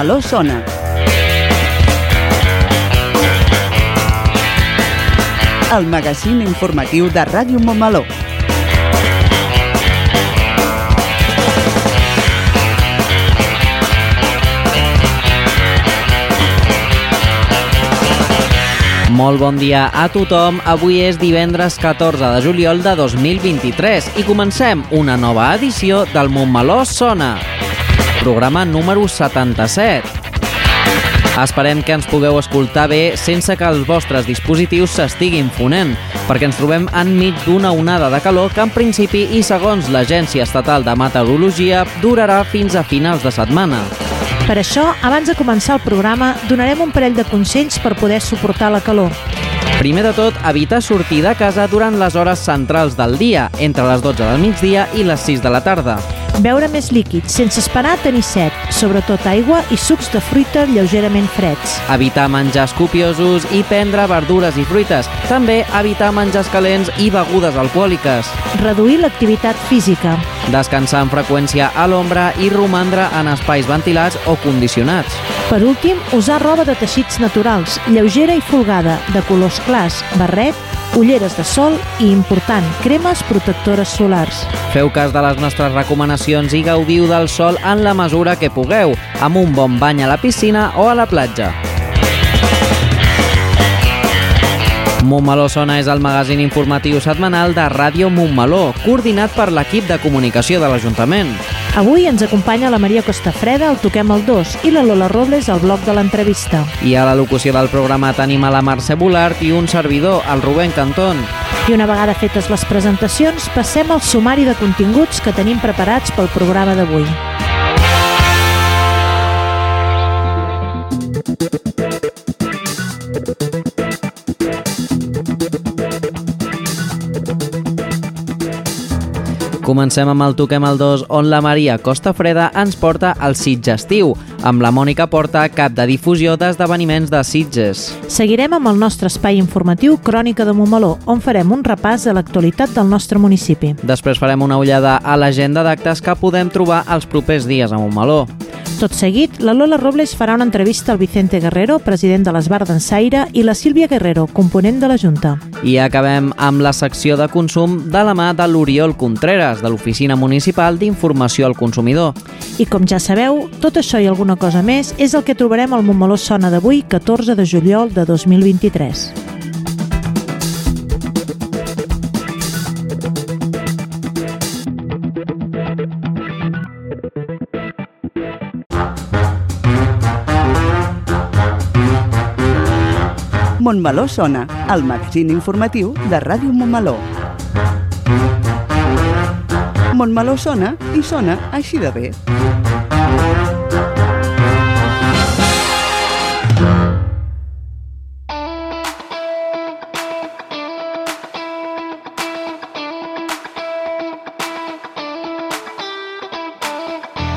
Montmeló sona. El magazín informatiu de Ràdio Montmeló. Molt bon dia a tothom. Avui és divendres 14 de juliol de 2023 i comencem una nova edició del Montmeló Sona, programa número 77. Esperem que ens pugueu escoltar bé sense que els vostres dispositius s'estiguin fonent, perquè ens trobem enmig d'una onada de calor que en principi i segons l'Agència Estatal de Meteorologia durarà fins a finals de setmana. Per això, abans de començar el programa, donarem un parell de consells per poder suportar la calor. Primer de tot, evita sortir de casa durant les hores centrals del dia, entre les 12 del migdia i les 6 de la tarda. Beure més líquid, sense esperar tenir set, sobretot aigua i sucs de fruita lleugerament freds. Evitar menjars copiosos i prendre verdures i fruites. També evitar menjars calents i begudes alcohòliques. Reduir l'activitat física. Descansar amb freqüència a l'ombra i romandre en espais ventilats o condicionats. Per últim, usar roba de teixits naturals, lleugera i folgada, de colors clars, barret, ulleres de sol i, important, cremes protectores solars. Feu cas de les nostres recomanacions i gaudiu del sol en la mesura que pugueu, amb un bon bany a la piscina o a la platja. Montmeló Sona és el magazín informatiu setmanal de Ràdio Montmeló, coordinat per l'equip de comunicació de l'Ajuntament. Avui ens acompanya la Maria Costafreda, el Toquem el 2, i la Lola Robles, al bloc de l'entrevista. I a la locució del programa tenim a la Mercè Bolart i un servidor, el Rubén Cantón. I una vegada fetes les presentacions, passem al sumari de continguts que tenim preparats pel programa d'avui. Comencem amb el Toquem el 2, on la Maria Costa Freda ens porta al Sitgestiu, amb la Mònica Porta, cap de difusió d'esdeveniments de Sitges. Seguirem amb el nostre espai informatiu Crònica de Montmeló, on farem un repàs de l'actualitat del nostre municipi. Després farem una ullada a l'agenda d'actes que podem trobar els propers dies a Montmeló. Tot seguit, la Lola Robles farà una entrevista al Vicente Guerrero, president de l'Esbar d'Ensaire, i la Sílvia Guerrero, component de la Junta. I acabem amb la secció de consum de la mà de l'Oriol Contreras, de l'Oficina Municipal d'Informació al Consumidor. I com ja sabeu, tot això i alguna cosa més és el que trobarem al Montmeló Sona d'avui, 14 de juliol de 2023. Montmeló sona, el magazín informatiu de Ràdio Montmeló. Montmeló sona i sona així de bé.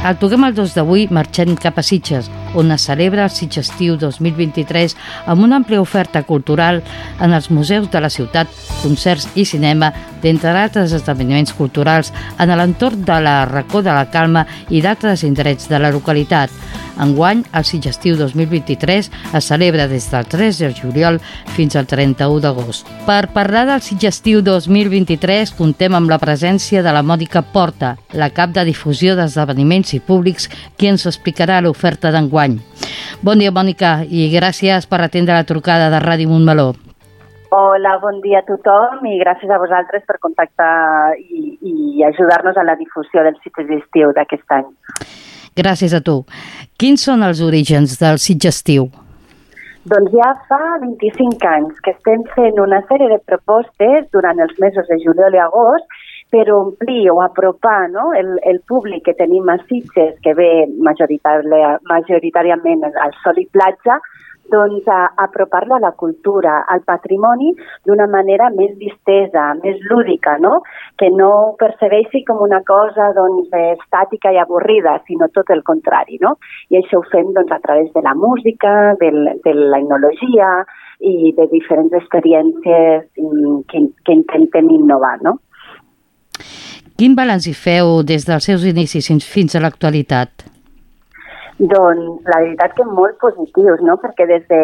Al Toquem el 2 d'avui marxem cap a Sitges, on es celebra el Sitgestiu 2023 amb una àmplia oferta cultural en els museus de la ciutat, concerts i cinema, d'entre altres esdeveniments culturals en l'entorn de la Racó de la Calma i d'altres indrets de la localitat. Enguany, el Sitgestiu 2023 es celebra des del 3 de juliol fins al 31 d'agost. Per parlar del Sitgestiu 2023, contem amb la presència de la Mònica Porta, la cap de difusió d'esdeveniments i públics, qui ens explicarà l'oferta d'enguany. Bon dia, Mònica, i gràcies per atendre la trucada de Ràdio Montmeló. Hola, bon dia a tothom i gràcies a vosaltres per contactar i, i ajudar-nos a la difusió del sitge d'estiu d'aquest any. Gràcies a tu. Quins són els orígens del Sitgestiu? Doncs ja fa 25 anys que estem fent una sèrie de propostes durant els mesos de juliol i agost per omplir o apropar no? el, el públic que tenim a Sitges, que ve majoritàriament, al sol i platja, doncs apropar-lo a la cultura, al patrimoni, d'una manera més distesa, més lúdica, no? que no ho percebeixi com una cosa doncs, estàtica i avorrida, sinó tot el contrari. No? I això ho fem doncs, a través de la música, del, de la etnologia i de diferents experiències que, que intentem innovar. No? Quin balanç hi feu des dels seus inicis fins a l'actualitat? Doncs la veritat que molt positius, no? perquè des de,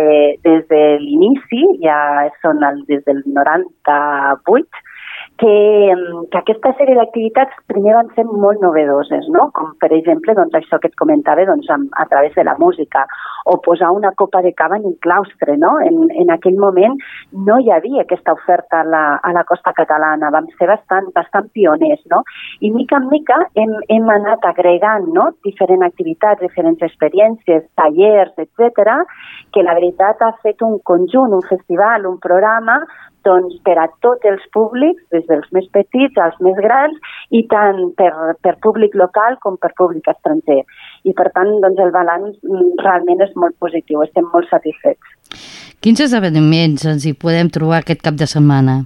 des de l'inici, ja són el, des del 98, que, que aquesta sèrie d'activitats primer van ser molt novedoses, no? com per exemple doncs, això que et comentava doncs, a, a través de la música, o posar una copa de cava en un claustre. No? En, en aquell moment no hi havia aquesta oferta a la, a la costa catalana, vam ser bastant, bastant pioners. No? I mica en mica hem, hem anat agregant no? diferents activitats, diferents experiències, tallers, etc, que la veritat ha fet un conjunt, un festival, un programa doncs, per a tots els públics, des dels més petits als més grans, i tant per, per públic local com per públic estranger. I per tant, doncs, el balanç mm, realment és molt positiu, estem molt satisfets. Quins esdeveniments ens hi podem trobar aquest cap de setmana?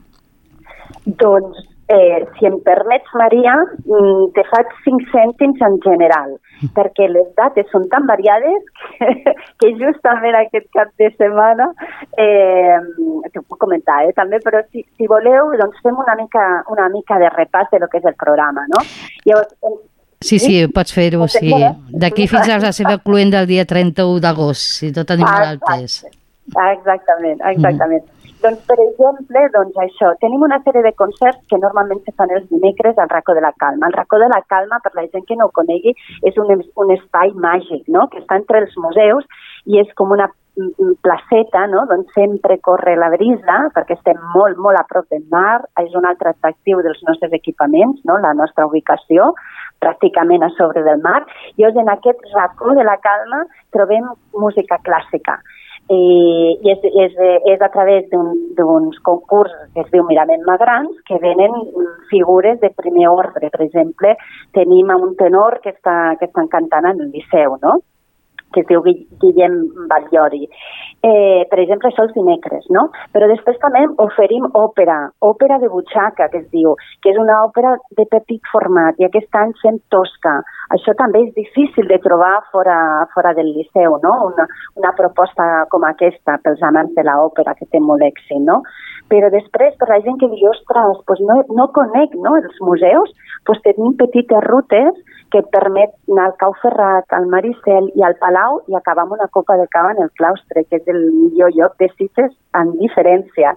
Doncs Eh, si em permets, Maria, mm, te faig cinc cèntims en general, perquè les dates són tan variades que, que justament aquest cap de setmana eh, t'ho puc comentar, eh, també, però si, si voleu, doncs fem una mica, una mica de repàs de lo que és el programa, no? Llavors, Sí, sí, pots fer-ho, sí. D'aquí fins a la seva cluent del dia 31 d'agost, si tot tenim ah, malaltes. Exactament, exactament. Mm. Doncs, per exemple, doncs això, tenim una sèrie de concerts que normalment se fan els dimecres al Racó de la Calma. El Racó de la Calma, per la gent que no ho conegui, és un, un espai màgic, no?, que està entre els museus i és com una placeta, no? doncs sempre corre la brisa, perquè estem molt, molt a prop del mar, és un altre atractiu dels nostres equipaments, no? la nostra ubicació, pràcticament a sobre del mar, i en aquest racó de la calma trobem música clàssica i, i és, és, és a través d'uns un, concursos que es diu Mirament Magrans que venen figures de primer ordre. Per exemple, tenim un tenor que està, que estan cantant en el Liceu, no? Que es diu Guillem Batllori. Eh, per exemple, això els dimecres, no? Però després també oferim òpera, òpera de butxaca, que es diu, que és una òpera de petit format, i aquest any fem tosca. Això també és difícil de trobar fora, fora del Liceu, no? Una, una proposta com aquesta pels amants de l'òpera, que té molt èxit, no? Però després, per la gent que diu, ostres, pues no, no conec no, els museus, pues tenim petites rutes que et permet anar al Cau Ferrat, al Maricel i al Palau i acabar amb una copa de cava en el claustre, que és el millor lloc de cites en diferència.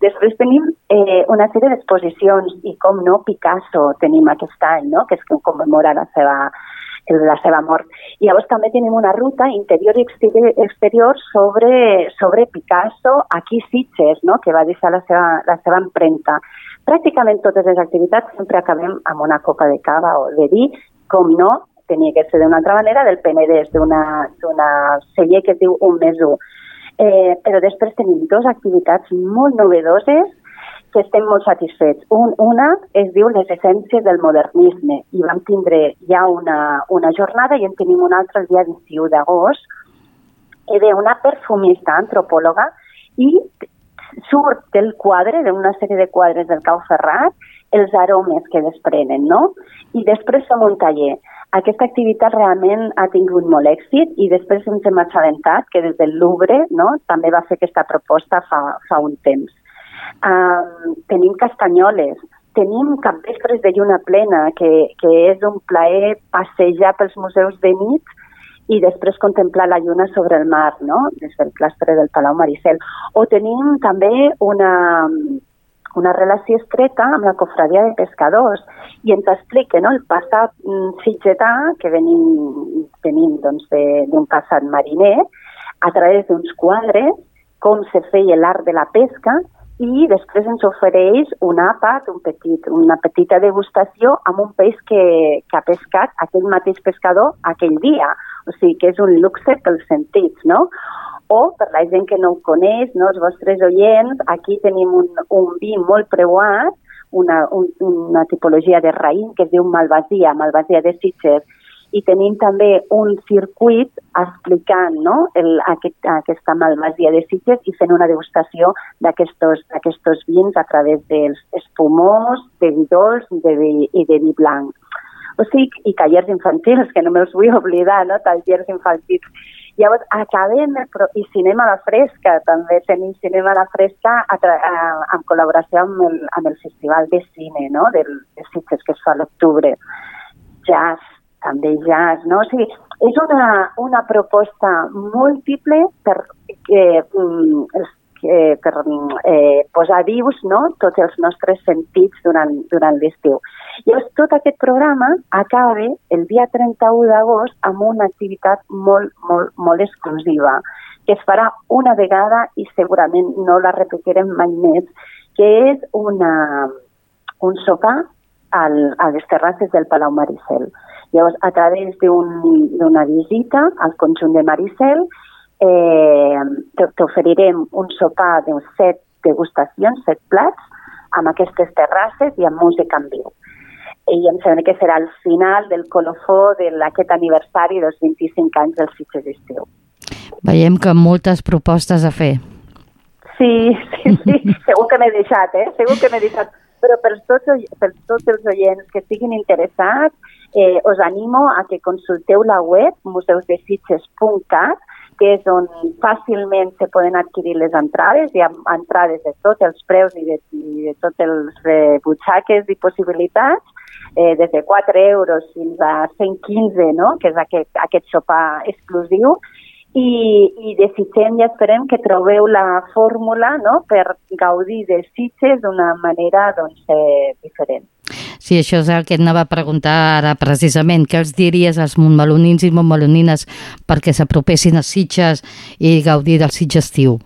Després tenim eh, una sèrie d'exposicions i, com no, Picasso tenim aquest any, no? que és que commemora la seva, la seva mort. I llavors també tenim una ruta interior i exterior sobre, sobre Picasso aquí Sitges, no? que va deixar la seva, la seva empremta. Pràcticament totes les activitats sempre acabem amb una copa de cava o de vi com no, tenia que ser d'una altra manera, del Penedès, d'una celler que es diu Un Més Un. Eh, però després tenim dues activitats molt novedoses que estem molt satisfets. Un, una es diu Les essències del modernisme i vam tindre ja una, una jornada i en tenim una altra el dia 21 d'agost que ve una perfumista antropòloga i surt del quadre, d'una sèrie de quadres del Cau Ferrat, els aromes que desprenen, no? I després som un taller. Aquesta activitat realment ha tingut molt èxit i després ens hem assabentat que des del Louvre no, també va fer aquesta proposta fa, fa un temps. Um, tenim castanyoles, tenim capvespres de lluna plena, que, que és un plaer passejar pels museus de nit i després contemplar la lluna sobre el mar, no? des del clastre del Palau Maricel. O tenim també una, una relació estreta amb la cofradia de pescadors i ens explica no, el passat mm, sitgetà que venim, venim doncs, d'un passat mariner a través d'uns quadres com se feia l'art de la pesca i després ens ofereix un àpat, un petit, una petita degustació amb un peix que, que ha pescat aquell mateix pescador aquell dia. O sigui que és un luxe pels sentits, no? O per la gent que no ho coneix, no, els vostres oients, aquí tenim un, un vi molt preuat, una, un, una tipologia de raïm que es diu Malvasia, Malvasia de Sitges, i tenim també un circuit explicant no, el, aquest, aquesta malvasia de Sitges i fent una degustació d'aquests vins a través dels espumós, de vi dolç de vi, i de vi blanc. O sigui, i tallers infantils, que no me'ls vull oblidar, no? tallers infantils. Llavors, acabem el i cinema a la fresca, també tenim cinema a la fresca a a, en col·laboració amb el, amb el Festival de Cine no? del, de Sitges, que es fa a l'octubre. Jazz, també jazz, no? O sigui, és una, una proposta múltiple per, eh, eh, per eh, posar vius no? tots els nostres sentits durant, durant l'estiu. Llavors, tot aquest programa acaba el dia 31 d'agost amb una activitat molt, molt, molt exclusiva, que es farà una vegada i segurament no la repetirem mai més, que és una, un sopar al, a les terrasses del Palau Maricel. Llavors, a través d'una un, visita al conjunt de Maricel, eh, t'oferirem un sopar de set degustacions, set plats, amb aquestes terrasses i amb música en viu. I em sembla que serà el final del colofó d'aquest aniversari dels 25 anys del Sitges d'Estiu. Veiem que moltes propostes a fer. Sí, sí, sí, segur que m'he deixat, eh? Segur que m'he deixat. Però per tots, per tots els oients que estiguin interessats, eh, us animo a que consulteu la web museusdesitges.cat que és on fàcilment se poden adquirir les entrades, hi ha entrades de tots els preus i de, i de tots els eh, butxaques i possibilitats, eh, des de 4 euros fins a 115, no? que és aquest, aquest sopar exclusiu, i, i desitgem i esperem que trobeu la fórmula no? per gaudir de Sitges d'una manera doncs, eh, diferent. Sí, això és el que et anava a preguntar ara precisament. Què els diries als montmelonins i montmelonines perquè s'apropessin a Sitges i gaudir del Sitges estiu?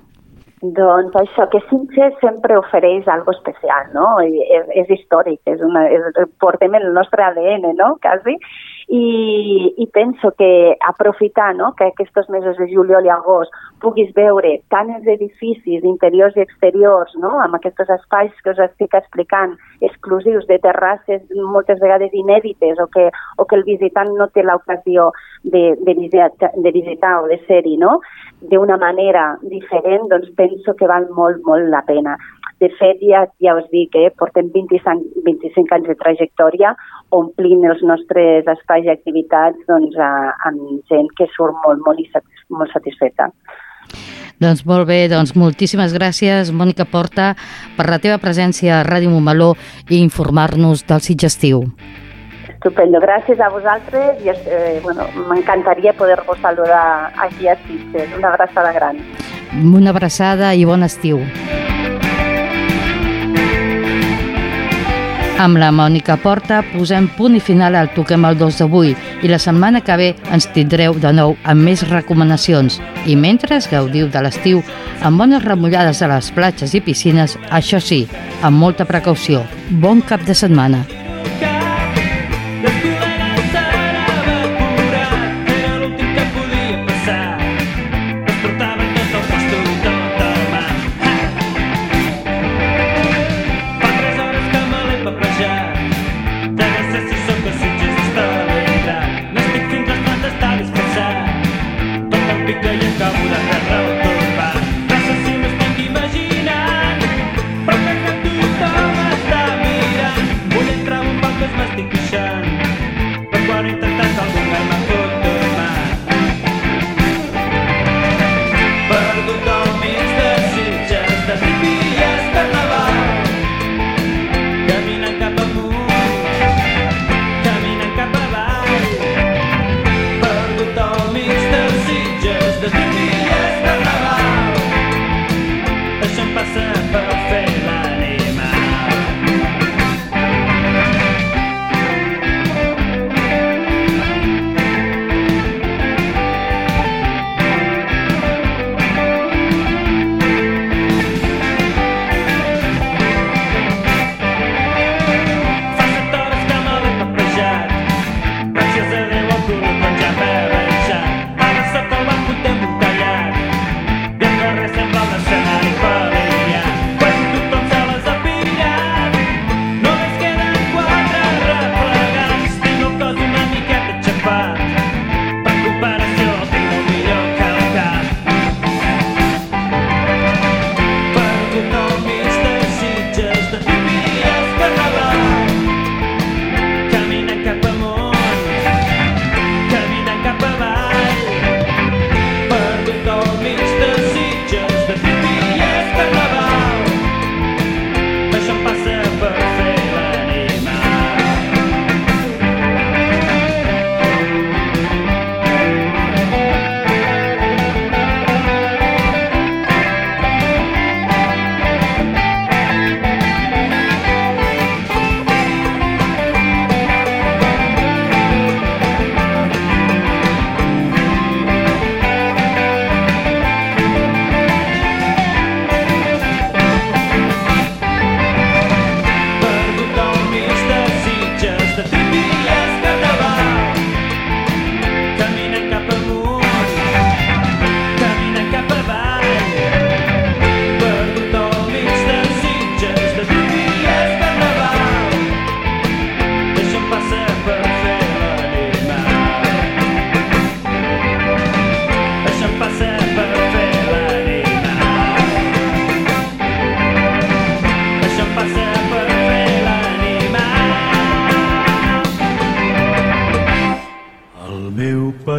Doncs això, que Sitges sempre ofereix algo especial, no? És, és històric, és una, és, portem el nostre ADN, no?, quasi, i, i penso que aprofitar no, que aquests mesos de juliol i agost puguis veure tant els edificis interiors i exteriors, no, amb aquests espais que us estic explicant, exclusius de terrasses moltes vegades inèdites o que, o que el visitant no té l'ocasió de, de, visitar, de visitar o de ser-hi, no? d'una manera diferent, doncs penso que val molt, molt la pena. De fet, ja, ja us dic, eh, portem 25, 25 anys de trajectòria omplint els nostres espais i activitats doncs, a, amb gent que surt molt, molt, molt satisfeta. Doncs molt bé, doncs moltíssimes gràcies, Mònica Porta, per la teva presència a Ràdio Montmeló i informar-nos del Sitges Estiu. Estupendo, gràcies a vosaltres i eh, bueno, m'encantaria poder-vos saludar aquí a Sitges. Una abraçada gran. Una abraçada i bon estiu. Amb la Mònica Porta posem punt i final al Toquem el 2 d'avui i la setmana que ve ens tindreu de nou amb més recomanacions. I mentre gaudiu de l'estiu, amb bones remullades a les platges i piscines, això sí, amb molta precaució. Bon cap de setmana.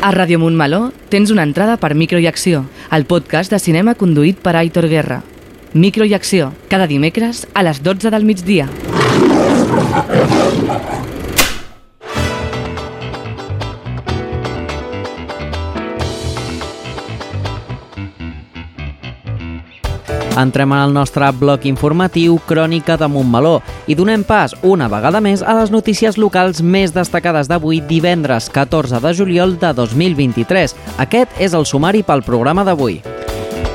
A Ràdio Montmeló tens una entrada per Micro i Acció, el podcast de cinema conduït per Aitor Guerra. Micro i Acció, cada dimecres a les 12 del migdia. Entrem en el nostre bloc informatiu Crònica de Montmeló i donem pas una vegada més a les notícies locals més destacades d'avui divendres 14 de juliol de 2023. Aquest és el sumari pel programa d'avui.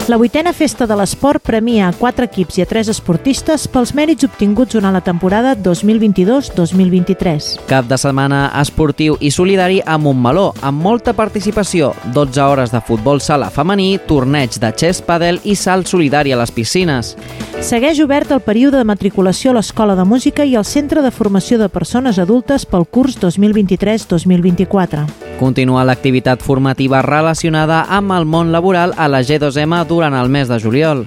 La vuitena festa de l'esport premia a quatre equips i a tres esportistes pels mèrits obtinguts durant la temporada 2022-2023. Cap de setmana esportiu i solidari a Montmeló, amb molta participació, 12 hores de futbol sala femení, torneig de chess padel i salt solidari a les piscines. Segueix obert el període de matriculació a l'Escola de Música i al Centre de Formació de Persones Adultes pel curs 2023-2024. Continua l'activitat formativa relacionada amb el món laboral a la G2M durant el mes de juliol.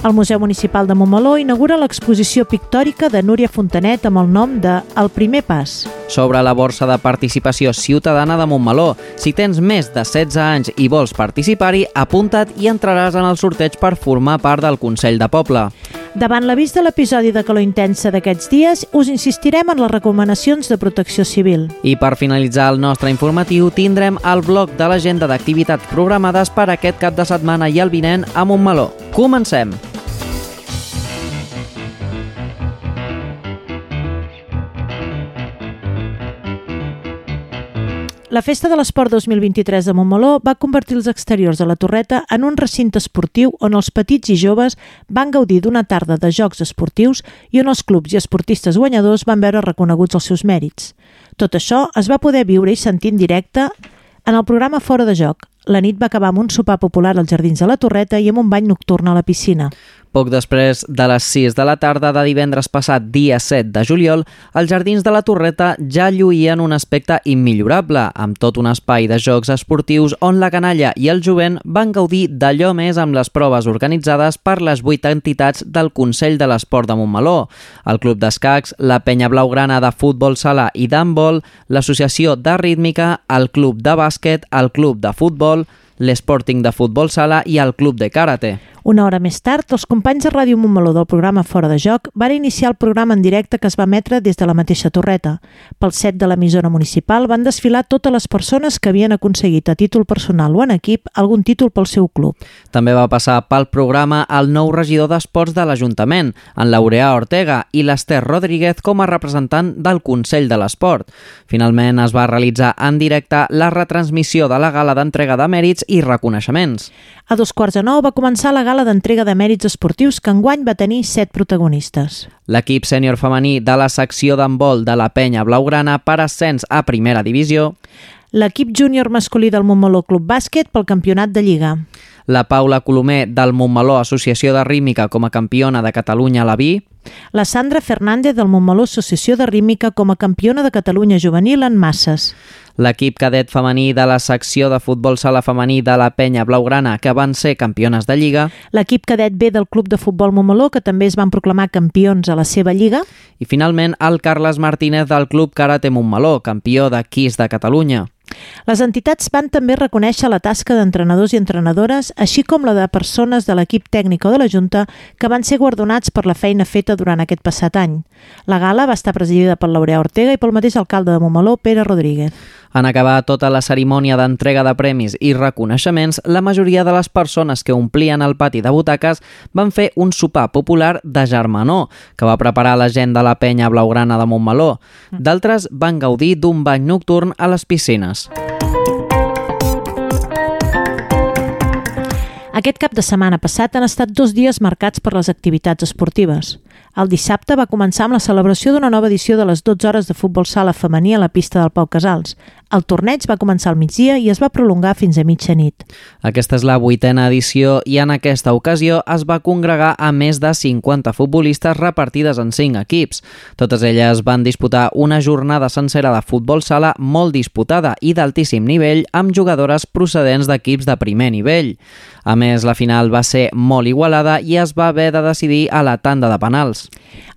El Museu Municipal de Montmeló inaugura l'exposició pictòrica de Núria Fontanet amb el nom de El primer pas. Sobre la borsa de participació ciutadana de Montmeló, si tens més de 16 anys i vols participar-hi, apunta't i entraràs en el sorteig per formar part del Consell de Poble. Davant l'avís de l'episodi de calor intensa d'aquests dies, us insistirem en les recomanacions de protecció civil. I per finalitzar el nostre informatiu, tindrem el bloc de l'agenda d'activitats programades per aquest cap de setmana i el vinent a Montmeló. Comencem! La Festa de l'Esport 2023 de Montmeló va convertir els exteriors de la Torreta en un recinte esportiu on els petits i joves van gaudir d'una tarda de jocs esportius i on els clubs i esportistes guanyadors van veure reconeguts els seus mèrits. Tot això es va poder viure i sentir en directe en el programa Fora de Joc. La nit va acabar amb un sopar popular als Jardins de la Torreta i amb un bany nocturn a la piscina. Poc després de les 6 de la tarda de divendres passat, dia 7 de juliol, els Jardins de la Torreta ja lluïen un aspecte immillorable, amb tot un espai de jocs esportius on la canalla i el jovent van gaudir d'allò més amb les proves organitzades per les vuit entitats del Consell de l'Esport de Montmeló, el Club d'Escacs, la Penya Blaugrana de Futbol Sala i d'Handbol, l'Associació de Rítmica, el Club de Bàsquet, el Club de Futbol, l'Sporting de Futbol Sala i el Club de Karate. Una hora més tard, els companys de Ràdio Montmeló del programa Fora de Joc van iniciar el programa en directe que es va emetre des de la mateixa torreta. Pel set de l'emissora municipal van desfilar totes les persones que havien aconseguit a títol personal o en equip algun títol pel seu club. També va passar pel programa el nou regidor d'Esports de l'Ajuntament, en Laureà Ortega, i l'Ester Rodríguez com a representant del Consell de l'Esport. Finalment es va realitzar en directe la retransmissió de la gala d'entrega de mèrits i reconeixements. A dos quarts de nou va començar la gala d'entrega de mèrits esportius que enguany va tenir set protagonistes. L'equip sènior femení de la secció d'handbol de la penya blaugrana per ascens a primera divisió. L'equip júnior masculí del Montmeló Club Bàsquet pel campionat de Lliga. La Paula Colomer del Montmeló Associació de Rítmica com a campiona de Catalunya a la Vi. La Sandra Fernández del Montmeló Associació de Rítmica com a campiona de Catalunya juvenil en masses l'equip cadet femení de la secció de futbol sala femení de la penya blaugrana, que van ser campiones de Lliga. L'equip cadet B del Club de Futbol Montmeló, que també es van proclamar campions a la seva Lliga. I finalment el Carles Martínez del Club Karate Montmeló, campió de Kiss de Catalunya. Les entitats van també reconèixer la tasca d'entrenadors i entrenadores, així com la de persones de l'equip tècnic o de la Junta que van ser guardonats per la feina feta durant aquest passat any. La gala va estar presidida per Laurea Ortega i pel mateix alcalde de Montmeló, Pere Rodríguez. En acabar tota la cerimònia d'entrega de premis i reconeixements, la majoria de les persones que omplien el pati de butaques van fer un sopar popular de germanor, que va preparar la gent de la penya blaugrana de Montmeló. D'altres van gaudir d'un bany nocturn a les piscines. Aquest cap de setmana passat han estat dos dies marcats per les activitats esportives. El dissabte va començar amb la celebració d'una nova edició de les 12 hores de futbol sala femení a la pista del Pau Casals. El torneig va començar al migdia i es va prolongar fins a mitjanit. Aquesta és la vuitena edició i en aquesta ocasió es va congregar a més de 50 futbolistes repartides en 5 equips. Totes elles van disputar una jornada sencera de futbol sala molt disputada i d'altíssim nivell amb jugadores procedents d'equips de primer nivell. A més, la final va ser molt igualada i es va haver de decidir a la tanda de penals.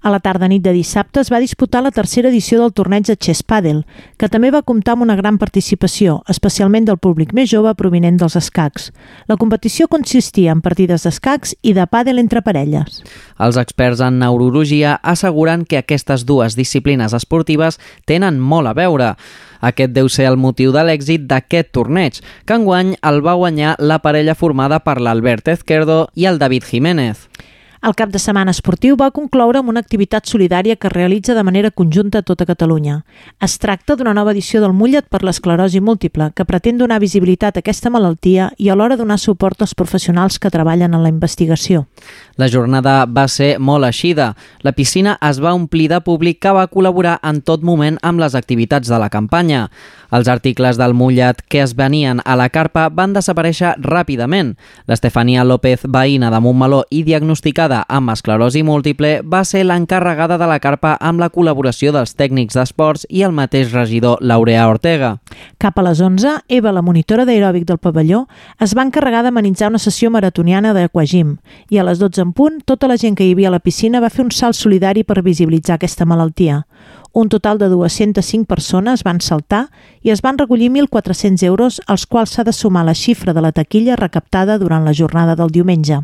A la tarda nit de dissabte es va disputar la tercera edició del torneig de Chess Padel, que també va comptar amb una gran participació, especialment del públic més jove provinent dels escacs. La competició consistia en partides d'escacs i de pàdel entre parelles. Els experts en neurologia asseguren que aquestes dues disciplines esportives tenen molt a veure. Aquest deu ser el motiu de l'èxit d'aquest torneig, que enguany el va guanyar la parella formada per l'Albert Ezquerdo i el David Jiménez. El cap de setmana esportiu va concloure amb una activitat solidària que es realitza de manera conjunta a tota Catalunya. Es tracta d'una nova edició del Mullet per l'esclerosi múltiple, que pretén donar visibilitat a aquesta malaltia i alhora donar suport als professionals que treballen en la investigació. La jornada va ser molt eixida. La piscina es va omplir de públic que va col·laborar en tot moment amb les activitats de la campanya. Els articles del mullet que es venien a la carpa van desaparèixer ràpidament. L'Estefania López, veïna de Montmeló i diagnosticada amb esclerosi múltiple, va ser l'encarregada de la carpa amb la col·laboració dels tècnics d'esports i el mateix regidor Laurea Ortega. Cap a les 11, Eva, la monitora d'aeròbic del pavelló, es va encarregar d'amenitzar una sessió maratoniana d'Aquagym i a les 12 en punt, tota la gent que hi havia a la piscina va fer un salt solidari per visibilitzar aquesta malaltia. Un total de 205 persones van saltar i es van recollir 1.400 euros, als quals s'ha de sumar la xifra de la taquilla recaptada durant la jornada del diumenge.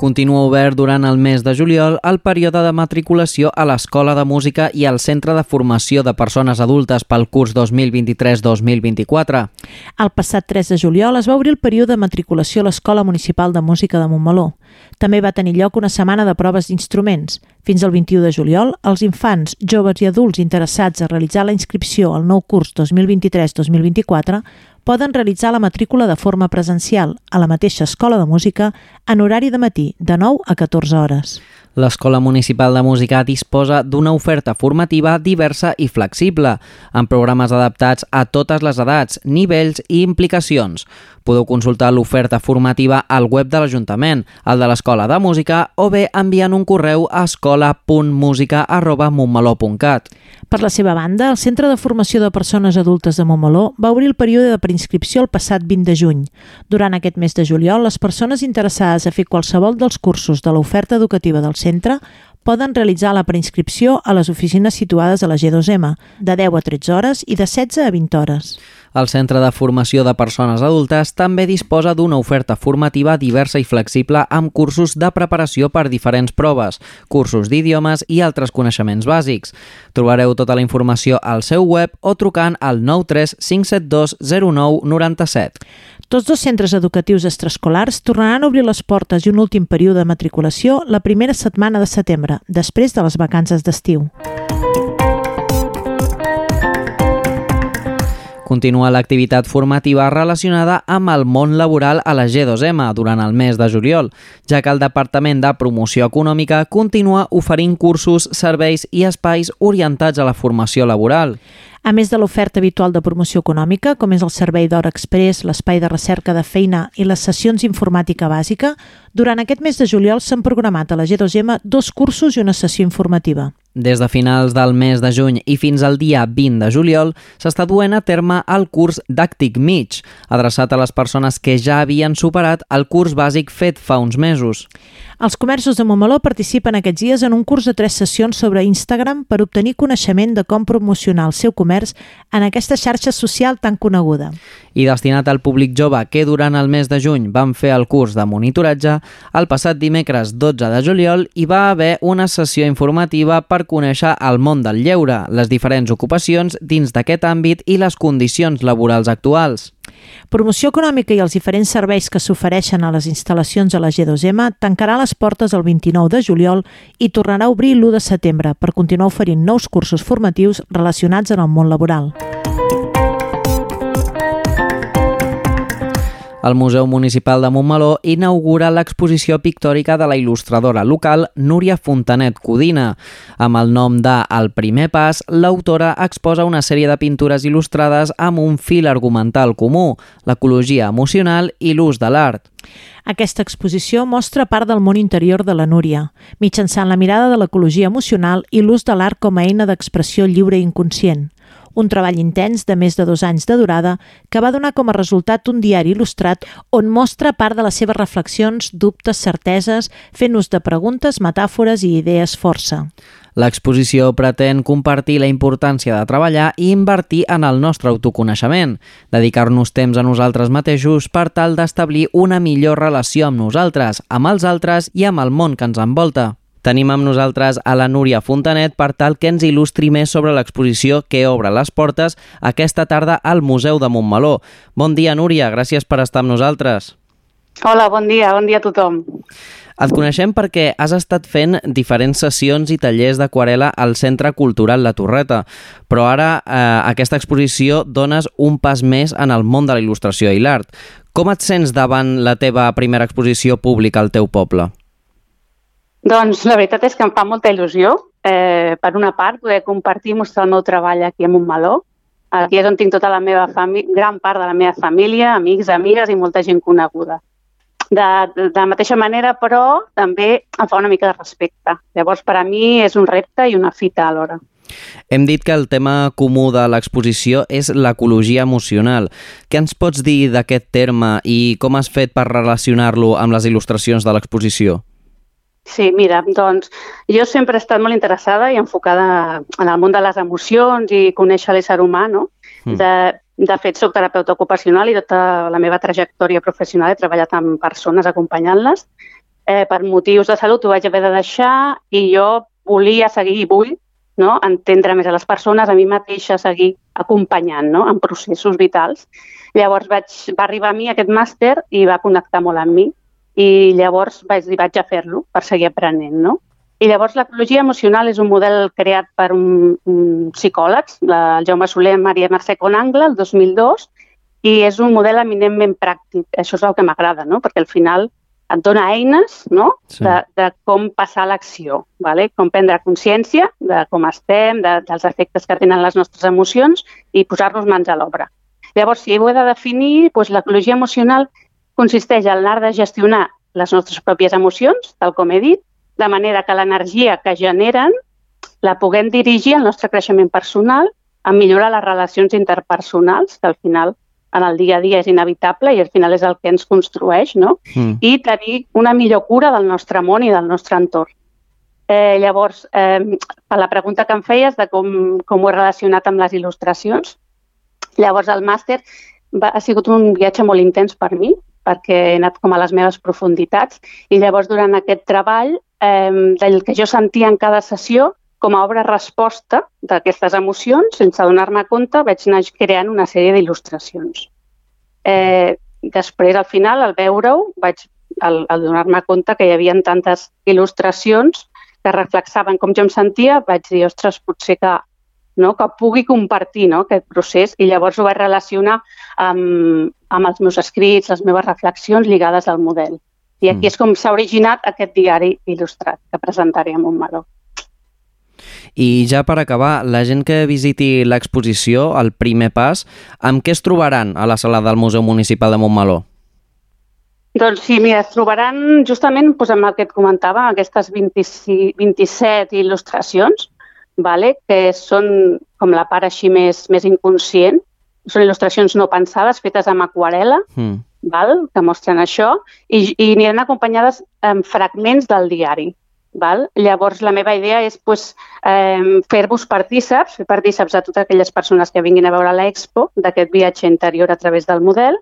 Continua obert durant el mes de juliol el període de matriculació a l'Escola de Música i al Centre de Formació de Persones Adultes pel curs 2023-2024. El passat 3 de juliol es va obrir el període de matriculació a l'Escola Municipal de Música de Montmeló. També va tenir lloc una setmana de proves d'instruments. Fins al 21 de juliol, els infants, joves i adults interessats a realitzar la inscripció al nou curs 2023-2024 poden realitzar la matrícula de forma presencial a la mateixa escola de música en horari de matí, de 9 a 14 hores. L'Escola Municipal de Música disposa d'una oferta formativa diversa i flexible, amb programes adaptats a totes les edats, nivells i implicacions. Podeu consultar l'oferta formativa al web de l'Ajuntament, el de l'Escola de Música, o bé enviant un correu a escola.musica.montmeló.cat. Per la seva banda, el Centre de Formació de Persones Adultes de Montmeló va obrir el període de preinscripció el passat 20 de juny. Durant aquest mes de juliol, les persones interessades a fer qualsevol dels cursos de l'oferta educativa del centre poden realitzar la preinscripció a les oficines situades a la G2M, de 10 a 13 hores i de 16 a 20 hores. El Centre de Formació de Persones Adultes també disposa d'una oferta formativa diversa i flexible amb cursos de preparació per diferents proves, cursos d'idiomes i altres coneixements bàsics. Trobareu tota la informació al seu web o trucant al 93 572 09 97. Tots dos centres educatius extraescolars tornaran a obrir les portes i un últim període de matriculació la primera setmana de setembre, després de les vacances d'estiu. Continua l'activitat formativa relacionada amb el món laboral a la G2M durant el mes de juliol, ja que el Departament de Promoció Econòmica continua oferint cursos, serveis i espais orientats a la formació laboral. A més de l'oferta habitual de promoció econòmica, com és el servei d'hora express, l'espai de recerca de feina i les sessions informàtica bàsica, durant aquest mes de juliol s'han programat a la G2M dos cursos i una sessió informativa. Des de finals del mes de juny i fins al dia 20 de juliol s'està duent a terme el curs Dàctic Mig, adreçat a les persones que ja havien superat el curs bàsic fet fa uns mesos. Els comerços de Montmeló participen aquests dies en un curs de tres sessions sobre Instagram per obtenir coneixement de com promocionar el seu comerç en aquesta xarxa social tan coneguda. I destinat al públic jove que durant el mes de juny van fer el curs de monitoratge, el passat dimecres 12 de juliol hi va haver una sessió informativa per conèixer el món del lleure, les diferents ocupacions dins d'aquest àmbit i les condicions laborals actuals. Promoció econòmica i els diferents serveis que s'ofereixen a les instal·lacions a la G2M tancarà les portes el 29 de juliol i tornarà a obrir l'1 de setembre per continuar oferint nous cursos formatius relacionats amb el món laboral. El Museu Municipal de Montmeló inaugura l'exposició pictòrica de la il·lustradora local Núria Fontanet Codina. Amb el nom de El primer pas, l'autora exposa una sèrie de pintures il·lustrades amb un fil argumental comú, l'ecologia emocional i l'ús de l'art. Aquesta exposició mostra part del món interior de la Núria, mitjançant la mirada de l'ecologia emocional i l'ús de l'art com a eina d'expressió lliure i inconscient un treball intens de més de dos anys de durada que va donar com a resultat un diari il·lustrat on mostra part de les seves reflexions, dubtes, certeses, fent ús de preguntes, metàfores i idees força. L'exposició pretén compartir la importància de treballar i invertir en el nostre autoconeixement, dedicar-nos temps a nosaltres mateixos per tal d'establir una millor relació amb nosaltres, amb els altres i amb el món que ens envolta. Tenim amb nosaltres a la Núria Fontanet per tal que ens il·lustri més sobre l'exposició que obre les portes aquesta tarda al Museu de Montmeló. Bon dia, Núria, gràcies per estar amb nosaltres. Hola, bon dia, bon dia a tothom. Et coneixem perquè has estat fent diferents sessions i tallers d'aquarela al Centre Cultural La Torreta, però ara eh, aquesta exposició dones un pas més en el món de la il·lustració i l'art. Com et sents davant la teva primera exposició pública al teu poble? Doncs la veritat és que em fa molta il·lusió, eh, per una part, poder compartir i mostrar el meu treball aquí a Montmeló. Aquí és on tinc tota la meva família, gran part de la meva família, amics, amigues i molta gent coneguda. De, de, de la mateixa manera, però, també em fa una mica de respecte. Llavors, per a mi és un repte i una fita alhora. Hem dit que el tema comú de l'exposició és l'ecologia emocional. Què ens pots dir d'aquest terme i com has fet per relacionar-lo amb les il·lustracions de l'exposició? Sí, mira, doncs jo sempre he estat molt interessada i enfocada en el món de les emocions i conèixer l'ésser humà, no? Mm. De, de fet, soc terapeuta ocupacional i tota la meva trajectòria professional he treballat amb persones acompanyant-les. Eh, per motius de salut ho vaig haver de deixar i jo volia seguir i vull no? entendre més a les persones, a mi mateixa seguir acompanyant no? en processos vitals. Llavors vaig, va arribar a mi aquest màster i va connectar molt amb mi i llavors vaig dir, vaig a fer-lo per seguir aprenent, no? I llavors l'ecologia emocional és un model creat per un, un psicòlegs, la, el Jaume Soler i Maria Mercè Conangle, el 2002, i és un model eminentment pràctic. Això és el que m'agrada, no? perquè al final et dona eines no? sí. de, de com passar l'acció, vale? com prendre consciència de com estem, de, dels efectes que tenen les nostres emocions i posar-nos mans a l'obra. Llavors, si ho he de definir, doncs l'ecologia emocional consisteix en l'art de gestionar les nostres pròpies emocions, tal com he dit, de manera que l'energia que generen la puguem dirigir al nostre creixement personal, a millorar les relacions interpersonals, que al final en el dia a dia és inevitable i al final és el que ens construeix, no? Mm. I tenir una millor cura del nostre món i del nostre entorn. Eh, llavors, eh, per la pregunta que em feies de com, com ho he relacionat amb les il·lustracions, llavors el màster va, ha sigut un viatge molt intens per mi, perquè he anat com a les meves profunditats i llavors durant aquest treball eh, del que jo sentia en cada sessió com a obra-resposta d'aquestes emocions, sense donar-me compte, vaig anar creant una sèrie d'il·lustracions. Eh, després, al final, al veure-ho, vaig al, al donar-me compte que hi havia tantes il·lustracions que reflexaven com jo em sentia, vaig dir, ostres, potser que no? que pugui compartir no? aquest procés i llavors ho vaig relacionar amb, amb els meus escrits, les meves reflexions lligades al model. I aquí mm. és com s'ha originat aquest diari il·lustrat que presentaré a Montmeló. I ja per acabar, la gent que visiti l'exposició, el primer pas, amb què es trobaran a la sala del Museu Municipal de Montmeló? Doncs sí, mira, es trobaran justament doncs, amb el que et comentava, aquestes 26, 27 il·lustracions, vale? que són com la part així més, més inconscient. Són il·lustracions no pensades, fetes amb aquarela, mm. val? que mostren això, i, i aniran acompanyades amb fragments del diari. Val? Llavors, la meva idea és pues, eh, fer-vos partíceps, fer partíceps a totes aquelles persones que vinguin a veure l'expo d'aquest viatge interior a través del model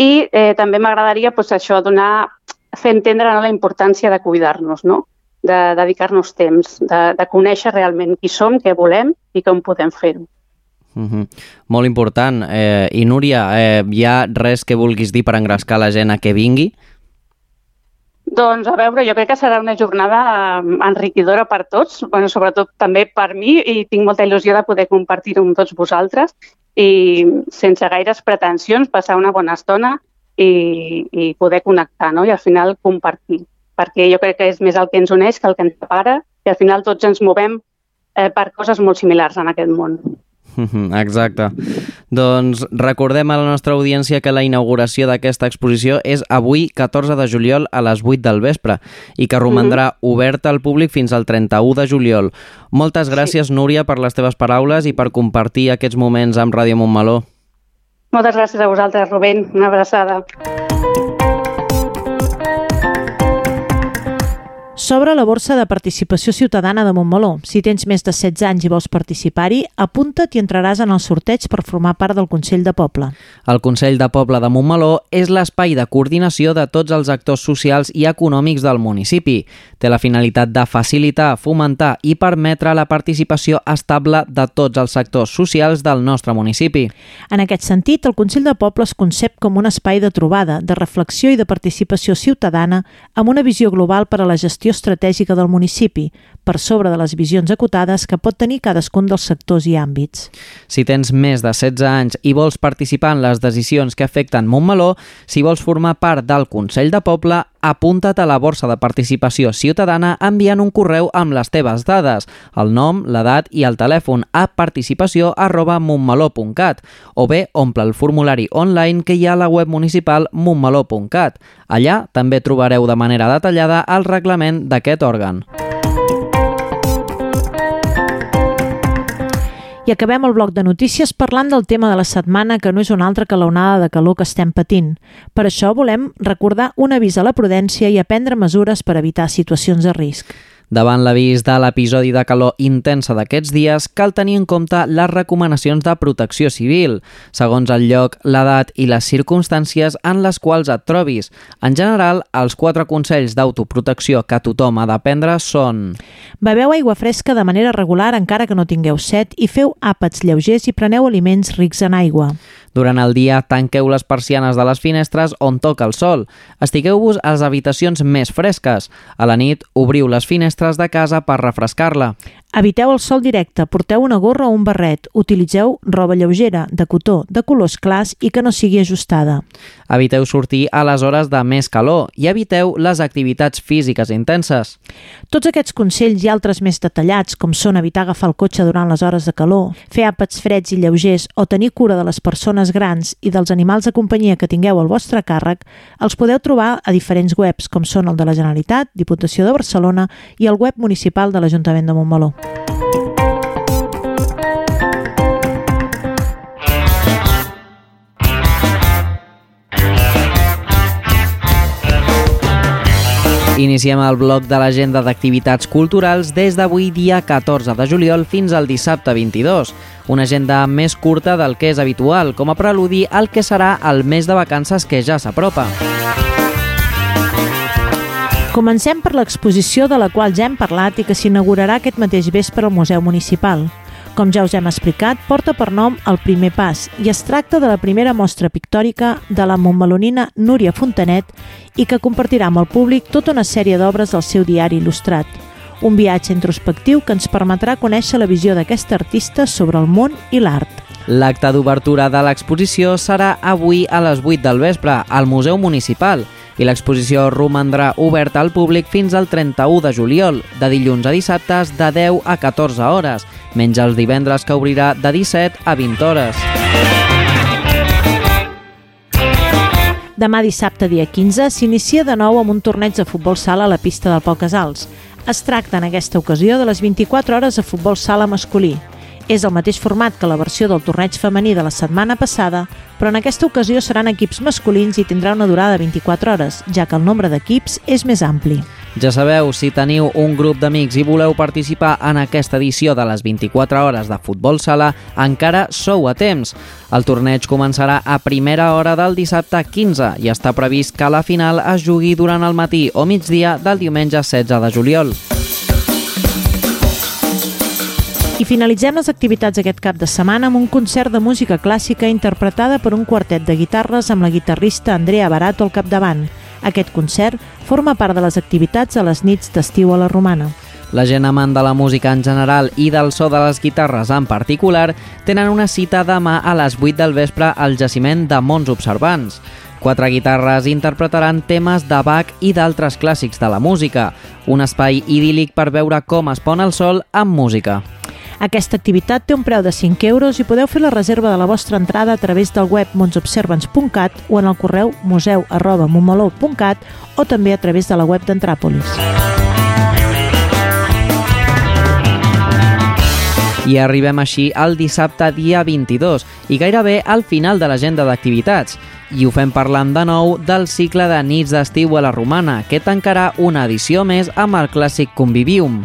i eh, també m'agradaria pues, això donar, fer entendre no, la importància de cuidar-nos, no? De dedicar-nos temps, de, de conèixer realment qui som, què volem i com podem fer-ho. Mm -hmm. Molt important. Eh, I Núria, eh, hi ha res que vulguis dir per engrescar la gent a que vingui? Doncs a veure, jo crec que serà una jornada enriquidora per tots, bueno, sobretot també per mi, i tinc molta il·lusió de poder compartir-ho amb tots vosaltres i sense gaires pretensions, passar una bona estona i, i poder connectar, no? I al final compartir, perquè jo crec que és més el que ens uneix que el que ens separa, i al final tots ens movem eh, per coses molt similars en aquest món. Exacte. Doncs recordem a la nostra audiència que la inauguració d'aquesta exposició és avui, 14 de juliol, a les 8 del vespre i que romandrà mm -hmm. oberta al públic fins al 31 de juliol. Moltes gràcies, sí. Núria, per les teves paraules i per compartir aquests moments amb Ràdio Montmeló. Moltes gràcies a vosaltres, Rubén. Una abraçada. S'obre la borsa de participació ciutadana de Montmeló. Si tens més de 16 anys i vols participar-hi, apunta't i entraràs en el sorteig per formar part del Consell de Poble. El Consell de Poble de Montmeló és l'espai de coordinació de tots els actors socials i econòmics del municipi. Té la finalitat de facilitar, fomentar i permetre la participació estable de tots els sectors socials del nostre municipi. En aquest sentit, el Consell de Poble es concep com un espai de trobada, de reflexió i de participació ciutadana amb una visió global per a la gestió estratègica del municipi, per sobre de les visions acotades que pot tenir cadascun dels sectors i àmbits. Si tens més de 16 anys i vols participar en les decisions que afecten Montmeló, si vols formar part del Consell de Poble, apunta't a la borsa de participació ciutadana enviant un correu amb les teves dades, el nom, l'edat i el telèfon a participació arroba montmeló.cat o bé omple el formulari online que hi ha a la web municipal montmeló.cat. Allà també trobareu de manera detallada el reglament d'aquest òrgan. Acabem el bloc de notícies parlant del tema de la setmana que no és una altra que l'onada de calor que estem patint. Per això volem recordar un avís a la prudència i a prendre mesures per evitar situacions de risc. Davant l'avís de l'episodi de calor intensa d'aquests dies, cal tenir en compte les recomanacions de protecció civil, segons el lloc, l'edat i les circumstàncies en les quals et trobis. En general, els quatre consells d'autoprotecció que tothom ha de prendre són... Beveu aigua fresca de manera regular encara que no tingueu set i feu àpats lleugers i preneu aliments rics en aigua. Durant el dia, tanqueu les persianes de les finestres on toca el sol. Estigueu-vos a les habitacions més fresques. A la nit, obriu les finestres de casa per refrescar-la. Eviteu el sol directe, porteu una gorra o un barret, utilitzeu roba lleugera, de cotó, de colors clars i que no sigui ajustada. Eviteu sortir a les hores de més calor i eviteu les activitats físiques intenses. Tots aquests consells i altres més detallats, com són evitar agafar el cotxe durant les hores de calor, fer àpats freds i lleugers o tenir cura de les persones grans i dels animals de companyia que tingueu al vostre càrrec, els podeu trobar a diferents webs, com són el de la Generalitat, Diputació de Barcelona i el web municipal de l'Ajuntament de Montmeló. Iniciem el bloc de l'agenda d'activitats culturals des d'avui dia 14 de juliol fins al dissabte 22. Una agenda més curta del que és habitual, com a preludi al que serà el mes de vacances que ja s'apropa. Comencem per l'exposició de la qual ja hem parlat i que s'inaugurarà aquest mateix vespre al Museu Municipal. Com ja us hem explicat, porta per nom El primer pas i es tracta de la primera mostra pictòrica de la montmelonina Núria Fontanet i que compartirà amb el públic tota una sèrie d'obres del seu diari il·lustrat. Un viatge introspectiu que ens permetrà conèixer la visió d'aquesta artista sobre el món i l'art. L'acte d'obertura de l'exposició serà avui a les 8 del vespre al Museu Municipal i l'exposició romandrà oberta al públic fins al 31 de juliol, de dilluns a dissabtes de 10 a 14 hores, menys els divendres que obrirà de 17 a 20 hores. Demà dissabte, dia 15, s'inicia de nou amb un torneig de futbol sala a la pista del Pau Casals. Es tracta en aquesta ocasió de les 24 hores de futbol sala masculí. És el mateix format que la versió del torneig femení de la setmana passada, però en aquesta ocasió seran equips masculins i tindrà una durada de 24 hores, ja que el nombre d'equips és més ampli. Ja sabeu, si teniu un grup d'amics i voleu participar en aquesta edició de les 24 hores de futbol sala, encara sou a temps. El torneig començarà a primera hora del dissabte 15 i està previst que la final es jugui durant el matí o migdia del diumenge 16 de juliol. I finalitzem les activitats aquest cap de setmana amb un concert de música clàssica interpretada per un quartet de guitarres amb la guitarrista Andrea Barato al capdavant. Aquest concert forma part de les activitats a les nits d'estiu a la Romana. La gent amant de la música en general i del so de les guitarres en particular tenen una cita demà a les 8 del vespre al jaciment de Mons Observants. Quatre guitarres interpretaran temes de Bach i d'altres clàssics de la música. Un espai idíl·lic per veure com es pon el sol amb música. Aquesta activitat té un preu de 5 euros i podeu fer la reserva de la vostra entrada a través del web monsobservans.cat o en el correu museu arroba o també a través de la web d'Entràpolis. I arribem així al dissabte dia 22 i gairebé al final de l'agenda d'activitats. I ho fem parlant de nou del cicle de nits d'estiu a la Romana, que tancarà una edició més amb el clàssic Convivium.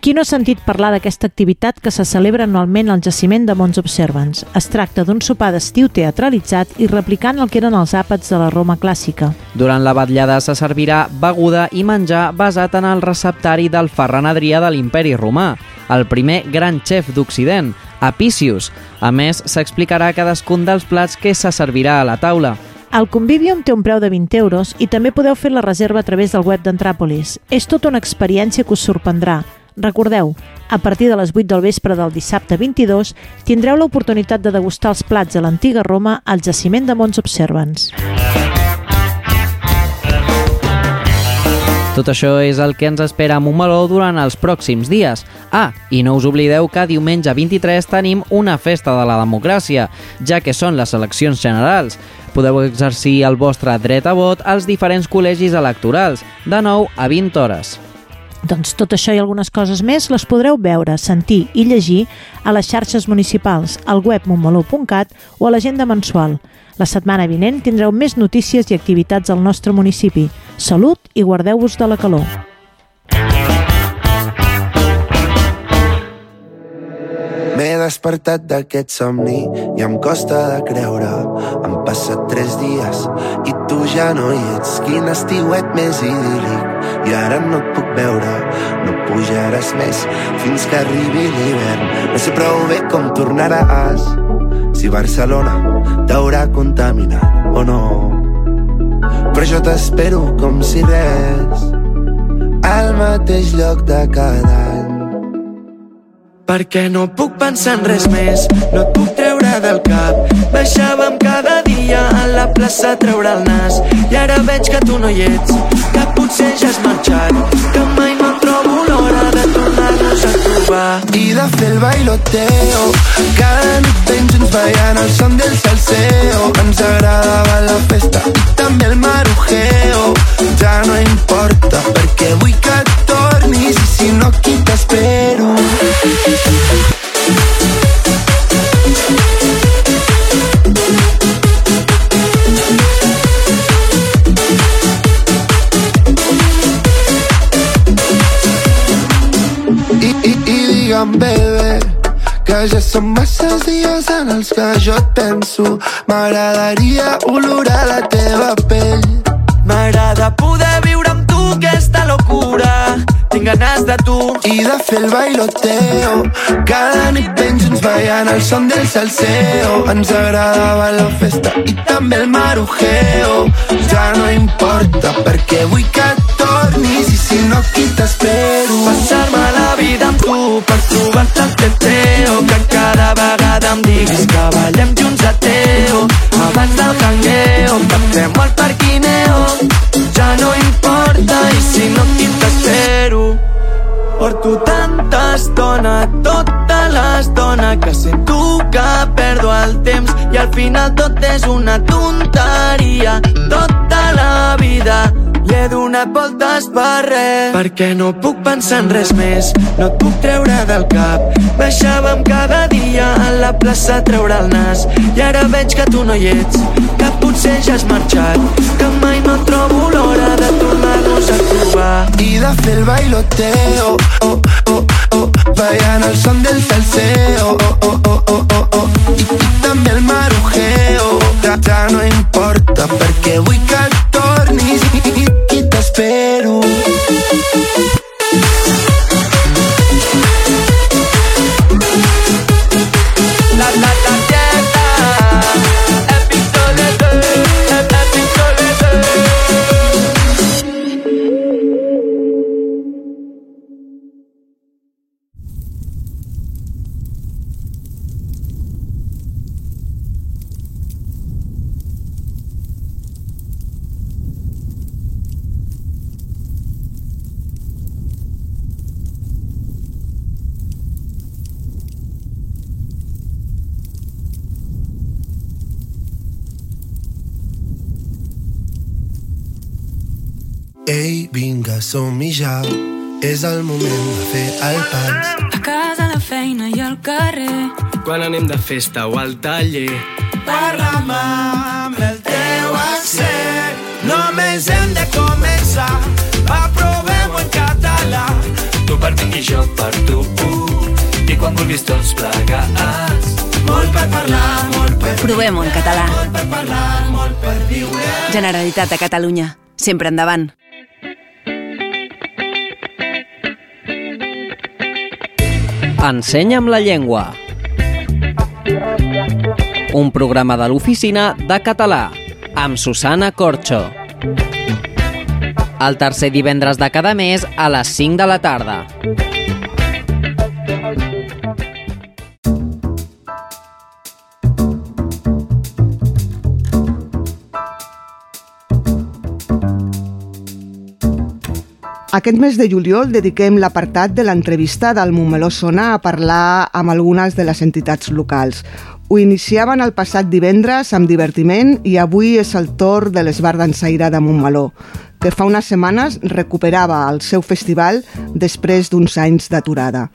Qui no ha sentit parlar d'aquesta activitat que se celebra anualment al jaciment de Mons Observants? Es tracta d'un sopar d'estiu teatralitzat i replicant el que eren els àpats de la Roma clàssica. Durant la batllada se servirà beguda i menjar basat en el receptari del Ferran Adrià de l'Imperi Romà, el primer gran xef d'Occident, Apicius. A més, s'explicarà cadascun dels plats que se servirà a la taula. El Convivium té un preu de 20 euros i també podeu fer la reserva a través del web d'Entràpolis. És tota una experiència que us sorprendrà. Recordeu, a partir de les 8 del vespre del dissabte 22 tindreu l'oportunitat de degustar els plats de l'antiga Roma al jaciment de Mons Observants. Tot això és el que ens espera a Montmeló durant els pròxims dies. Ah, i no us oblideu que diumenge 23 tenim una festa de la democràcia, ja que són les eleccions generals. Podeu exercir el vostre dret a vot als diferents col·legis electorals, de 9 a 20 hores. Doncs tot això i algunes coses més les podreu veure, sentir i llegir a les xarxes municipals, al web montmeló.cat o a l'agenda mensual. La setmana vinent tindreu més notícies i activitats al nostre municipi. Salut i guardeu-vos de la calor. M'he despertat d'aquest somni i em costa de creure. Han passat tres dies i tu ja no hi ets. Quin estiuet més idíl·lic. I ara no et puc veure, no pujaràs més fins que arribi l'hivern. No sé prou bé com tornaràs, si Barcelona t'haurà contaminat o no. Però jo t'espero com si res, al mateix lloc de cada any. Perquè no puc pensar en res més, no et puc treure del cap. Baixàvem cada dia a la plaça a treure el nas i ara veig que tu no hi ets, que potser ja has marxat, que mai no trobo l'hora de tornar-nos a trobar. I de fer el bailoteo, cada nit ben junts ballant el son del salseo. Ens agradava la festa i també el marujeo. Ja no importa perquè vull que tornis i si no aquí t'espero. Ja són masses dies en els que jo et penso. M'agradaria olorar la teva pell. M'agrada poder viure amb ganes de tu i de fer el bailoteo. Cada nit ben junts ballant el son del salseo. Ens agradava la festa i també el marujeo. Ja no importa perquè vull que tornis i si no aquí t'espero. Passar-me la vida amb tu per trobar-te el teteo. Que cada vegada em diguis que ballem junts a teo. Abans del jangueo, que fem al parquineo. Ja no importa i si no aquí t'espero. Porto tanta estona, tota l'estona que sento que perdo el temps i al final tot és una tonteria. Tota la vida li he donat voltes per res perquè no puc pensar en res més, no et puc treure del cap. Baixàvem cada dia a la plaça a treure el nas i ara veig que tu no hi ets, que potser ja has marxat, que mai no trobo l'hora de tornar-nos a trobar i de fer el bailoteo. Oh, oh, oh, ballant el son del salseo. Oh, oh, oh, oh, oh, oh. I, i també el marujeo. Ja, ja no importa perquè vull som-hi ja. És el moment de fer el pas. A casa, a la feina i al carrer. Quan anem de festa o al taller. Parla'm amb el teu accent. Només hem de començar. Va, provem-ho en català. Tu per mi i jo per tu. I quan vulguis tots plegats. Molt per parlar, molt per Provem-ho en català. Molt per parlar, molt per viure. Generalitat de Catalunya. Sempre endavant. Ensenya'm la llengua. Un programa de l'oficina de català amb Susana Corxo. El tercer divendres de cada mes a les 5 de la tarda. Aquest mes de juliol dediquem l'apartat de l'entrevista del Montmeló Sona a parlar amb algunes de les entitats locals. Ho iniciaven el passat divendres amb divertiment i avui és el torn de l'Esbar d'Ensaire de Montmeló, que fa unes setmanes recuperava el seu festival després d'uns anys d'aturada.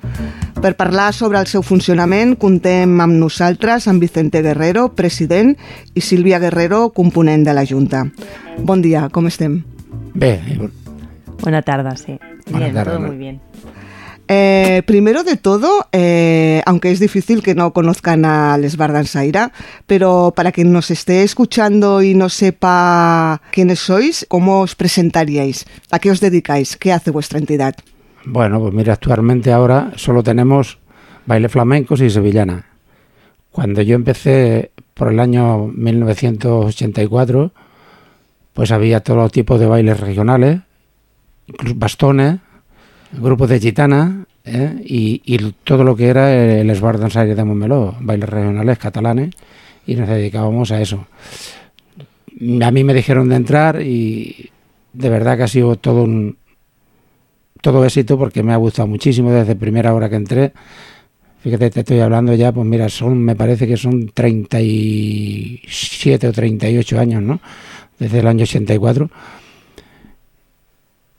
Per parlar sobre el seu funcionament, contem amb nosaltres amb Vicente Guerrero, president, i Sílvia Guerrero, component de la Junta. Bon dia, com estem? Bé, Buena tarde, sí. Buena bien, tarde, todo ¿no? muy bien. Eh, primero de todo, eh, aunque es difícil que no conozcan a Les Bardansaira, pero para quien nos esté escuchando y no sepa quiénes sois, ¿cómo os presentaríais? ¿A qué os dedicáis? ¿Qué hace vuestra entidad? Bueno, pues mira, actualmente ahora solo tenemos baile flamencos y sevillana. Cuando yo empecé por el año 1984, pues había todo tipo de bailes regionales, incluso bastones, grupos de gitana ¿eh? y, todo lo que era el esbar d'ensaire de Montmeló, bailes regionales catalanes, y nos dedicábamos a eso. A mí me dijeron de entrar y de verdad que ha sido todo un todo éxito porque me ha gustado muchísimo desde primera hora que entré. Fíjate, te estoy hablando ya, pues mira, son, me parece que son 37 o 38 años, ¿no? Desde el año 84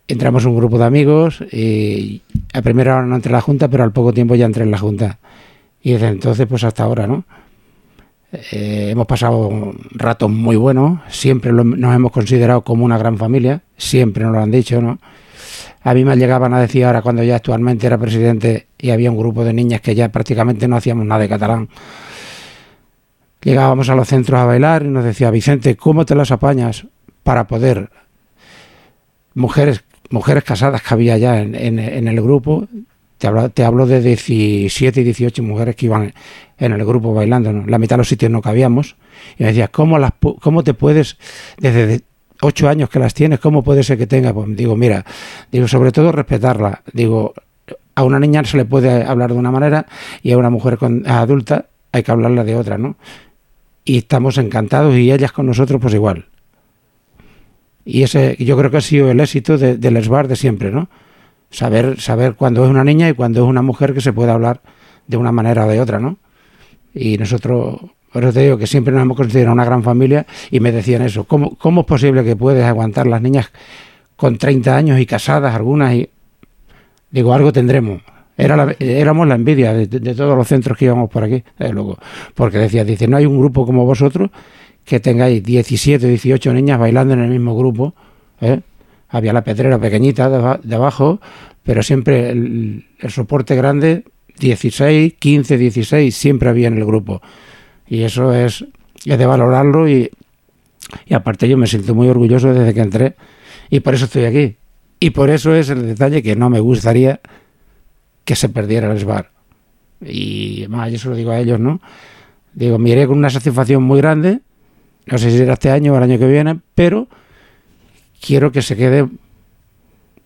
entramos un grupo de amigos y a primera hora no entré en la Junta, pero al poco tiempo ya entré en la Junta. Y desde entonces, pues hasta ahora, ¿no? Eh, hemos pasado ratos muy buenos, siempre nos hemos considerado como una gran familia, siempre nos lo han dicho, ¿no? A mí me llegaban a decir ahora cuando ya actualmente era presidente y había un grupo de niñas que ya prácticamente no hacíamos nada de catalán. Llegábamos a los centros a bailar y nos decía, Vicente, ¿cómo te las apañas para poder mujeres mujeres casadas que había ya en, el grupo. Te hablo, te hablo de 17 y 18 mujeres que iban en el grupo bailando. ¿no? La mitad de los sitios no cabíamos. Y me decía, ¿cómo, las, ¿cómo te puedes, desde de- ocho años que las tienes, cómo puede ser que tenga? Pues digo, mira, digo, sobre todo respetarla. Digo, a una niña se le puede hablar de una manera y a una mujer con- adulta hay que hablarla de otra, ¿no? Y estamos encantados y ellas con nosotros pues igual. Y ese yo creo que ha sido el éxito de- del SBAR de siempre, ¿no? Saber, saber cuándo es una niña y cuándo es una mujer que se puede hablar de una manera o de otra, ¿no? Y nosotros, por te digo que siempre nos hemos considerado una gran familia y me decían eso, ¿cómo, cómo es posible que puedes aguantar las niñas con 30 años y casadas algunas? y Digo, algo tendremos. Era la- éramos la envidia de, todos los centros que íbamos por aquí, desde luego. Porque decía, dice, no hay un grupo como vosotros que tengáis 17 o 18 niñas bailando en el mismo grupo. ¿eh? Había la pedrera pequeñita de, aba- de abajo, pero siempre el, el soporte grande, 16, 15, 16, siempre había en el grupo. Y eso es, es de valorarlo y, y aparte yo me siento muy orgulloso desde que entré y por eso estoy aquí. Y por eso es el detalle que no me gustaría que se perdiera el SBAR. Y más, yo se lo digo a ellos, ¿no? Digo, miré con una satisfacción muy grande, no sé si será este año o el año que viene, pero quiero que se quede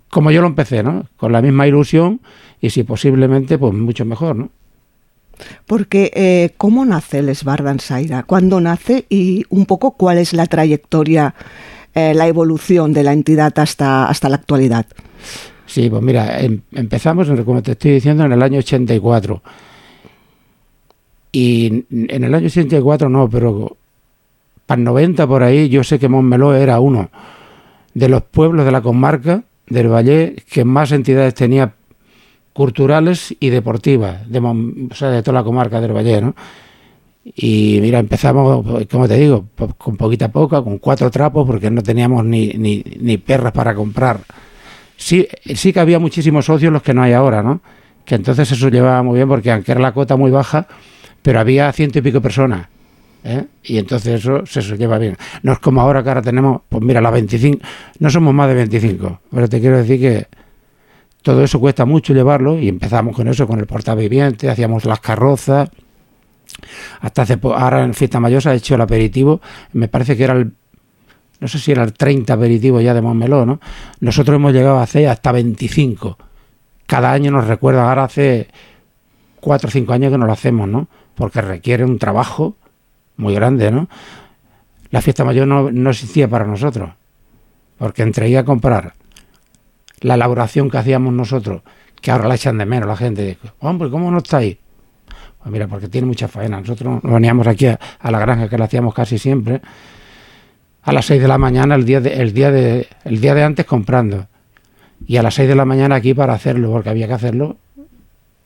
como yo lo empecé, ¿no? Con la misma ilusión y si posiblemente, pues mucho mejor, ¿no? Porque, eh, ¿cómo nace el Esbar Dansaira? ¿Cuándo nace y un poco cuál es la trayectoria, eh, la evolución de la entidad hasta, hasta la actualidad? Sí, pues mira, em- empezamos, como te estoy diciendo, en el año 84. Y en el año 84 no, pero para el 90 por ahí yo sé que Montmeló era uno. de los pueblos de la comarca del Valle que más entidades tenía culturales y deportivas, de, o sea, de toda la comarca del Valle, ¿no? Y mira, empezamos, como te digo, con poquita poca, con cuatro trapos, porque no teníamos ni, ni, ni perras para comprar. Sí, sí que había muchísimos socios los que no hay ahora, ¿no? Que entonces eso llevaba muy bien, porque aunque era la cuota muy baja, pero había ciento y pico personas. ¿Eh? Y entonces eso se lleva bien. No es como ahora que ahora tenemos, pues mira, las 25, no somos más de 25, pero te quiero decir que todo eso cuesta mucho llevarlo y empezamos con eso, con el portaviviente, hacíamos las carrozas. Hasta hace ahora en Fiesta Mayor se ha hecho el aperitivo, me parece que era el no sé si era el 30 aperitivo ya de Montmeló, ¿no? Nosotros hemos llegado a hacer hasta 25. Cada año nos recuerda, ahora hace 4 o 5 años que no lo hacemos, ¿no? Porque requiere un trabajo muy grande, ¿no? La fiesta mayor no, no existía para nosotros, porque entre ir a comprar la elaboración que hacíamos nosotros, que ahora la echan de menos la gente, hombre, ¿cómo no estáis? Pues mira, porque tiene mucha faena. Nosotros veníamos aquí a, la granja que la hacíamos casi siempre a las 6 de la mañana el día de, el día de, el día de antes comprando. Y a las 6 de la mañana aquí para hacerlo, porque había que hacerlo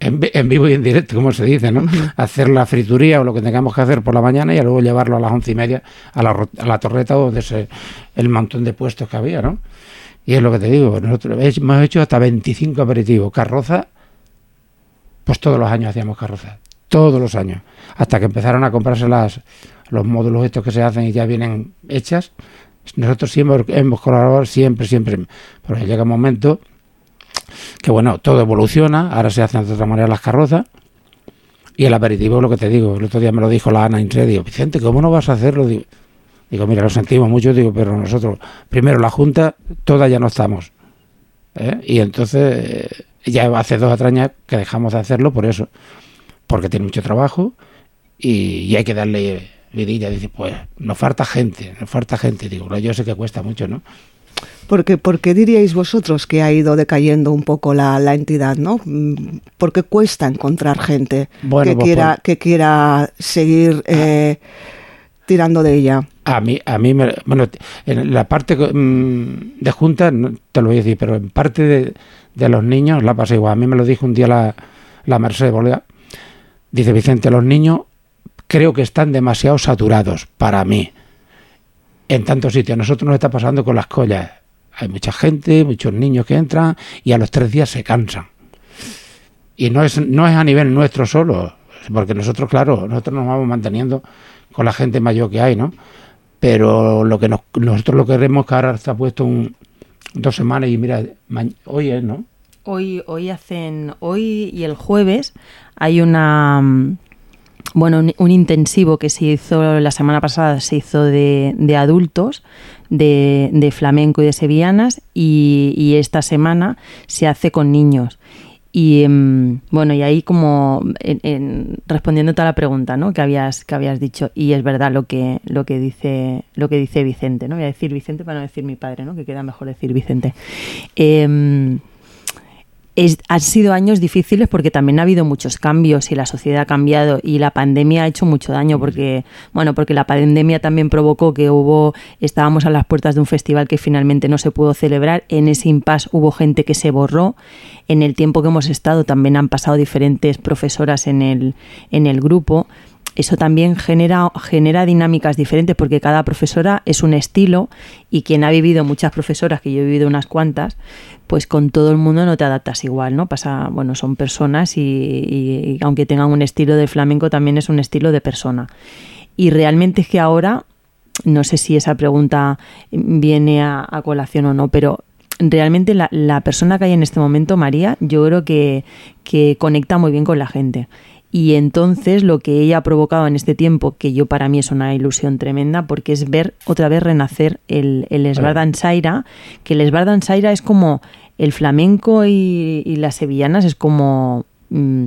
en, vivo y en directo, como se dice, ¿no? Hacer la frituría o lo que tengamos que hacer por la mañana y luego llevarlo a las once y media a la, a la torreta donde se, el montón de puestos que había, ¿no? Y es lo que te digo, nosotros hemos hecho hasta 25 aperitivos. Carroza, pues todos los años hacíamos carroza, todos los años. Hasta que empezaron a comprarse las, los módulos estos que se hacen y ya vienen hechas. Nosotros siempre hemos colaborado, siempre, siempre. Porque llega un momento que bueno, todo evoluciona, ahora se hacen de otra manera las carrozas. Y el aperitivo, lo que te digo, el otro día me lo dijo la Ana Inse, digo, Vicente, ¿cómo no vas a hacerlo? Digo, mira, lo sentimos mucho, digo, pero nosotros, primero la Junta, todas ya no estamos. ¿eh? Y entonces, ya hace dos atrañas que dejamos de hacerlo por eso, porque tiene mucho trabajo y, hay que darle vidilla. Dice, pues, nos falta gente, nos falta gente. Digo, yo sé que cuesta mucho, ¿no? Porque, ¿Por qué diríais vosotros que ha ido decayendo un poco la, la entidad? ¿no? Mm, Porque cuesta encontrar gente que, pues quiera, que quiera seguir eh, tirando de ella. A mí, a mí me, bueno, en la parte mm, de junta, te lo voy a decir, pero en parte de, de los niños la pasa igual. A mí me lo dijo un día la, la Mercedes Bolea. Dice Vicente, los niños creo que están demasiado saturados para mí. En tantos sitios. Nosotros nos está pasando con las collas hay mucha gente, muchos niños que entran y a los tres días se cansan. Y no es, no es a nivel nuestro solo, porque nosotros, claro, nosotros nos vamos manteniendo con la gente mayor que hay, ¿no? Pero lo que nosotros lo queremos que ahora está puesto un, dos semanas y mira, hoy es, ¿no? Hoy, hoy hacen, hoy y el jueves hay una, bueno, un, intensivo que se hizo la semana pasada, se hizo de, de adultos de, flamenco y de sevillanas y, esta semana se hace con niños. Y em, bueno, y ahí como en, respondiendo a la pregunta ¿no? que, habías, que habías dicho, y es verdad lo que, lo que dice, lo que dice Vicente, ¿no? Voy a decir Vicente para no decir mi padre, ¿no? Que queda mejor decir Vicente. Eh, han sido años difíciles porque también ha habido muchos cambios y la sociedad ha cambiado y la pandemia ha hecho mucho daño porque bueno porque la pandemia también provocó que hubo estábamos a las puertas de un festival que finalmente no se pudo celebrar. En ese impasse hubo gente que se borró. En el tiempo que hemos estado también han pasado diferentes profesoras en el en el grupo eso también genera, genera dinámicas diferentes porque cada profesora es un estilo y quien ha vivido muchas profesoras, que yo he vivido unas cuantas, pues con todo el mundo no te adaptas igual, ¿no? Pasa, bueno, son personas y, aunque tengan un estilo de flamenco también es un estilo de persona. Y realmente es que ahora, no sé si esa pregunta viene a, colación o no, pero realmente la, la, persona que hay en este momento, María, yo creo que, que conecta muy bien con la gente y entonces lo que ella ha provocado en este tiempo, que yo para mí es una ilusión tremenda, porque es ver otra vez renacer el, el Saira, que el Esbardan Saira es como el flamenco y, las sevillanas, es como... Mm,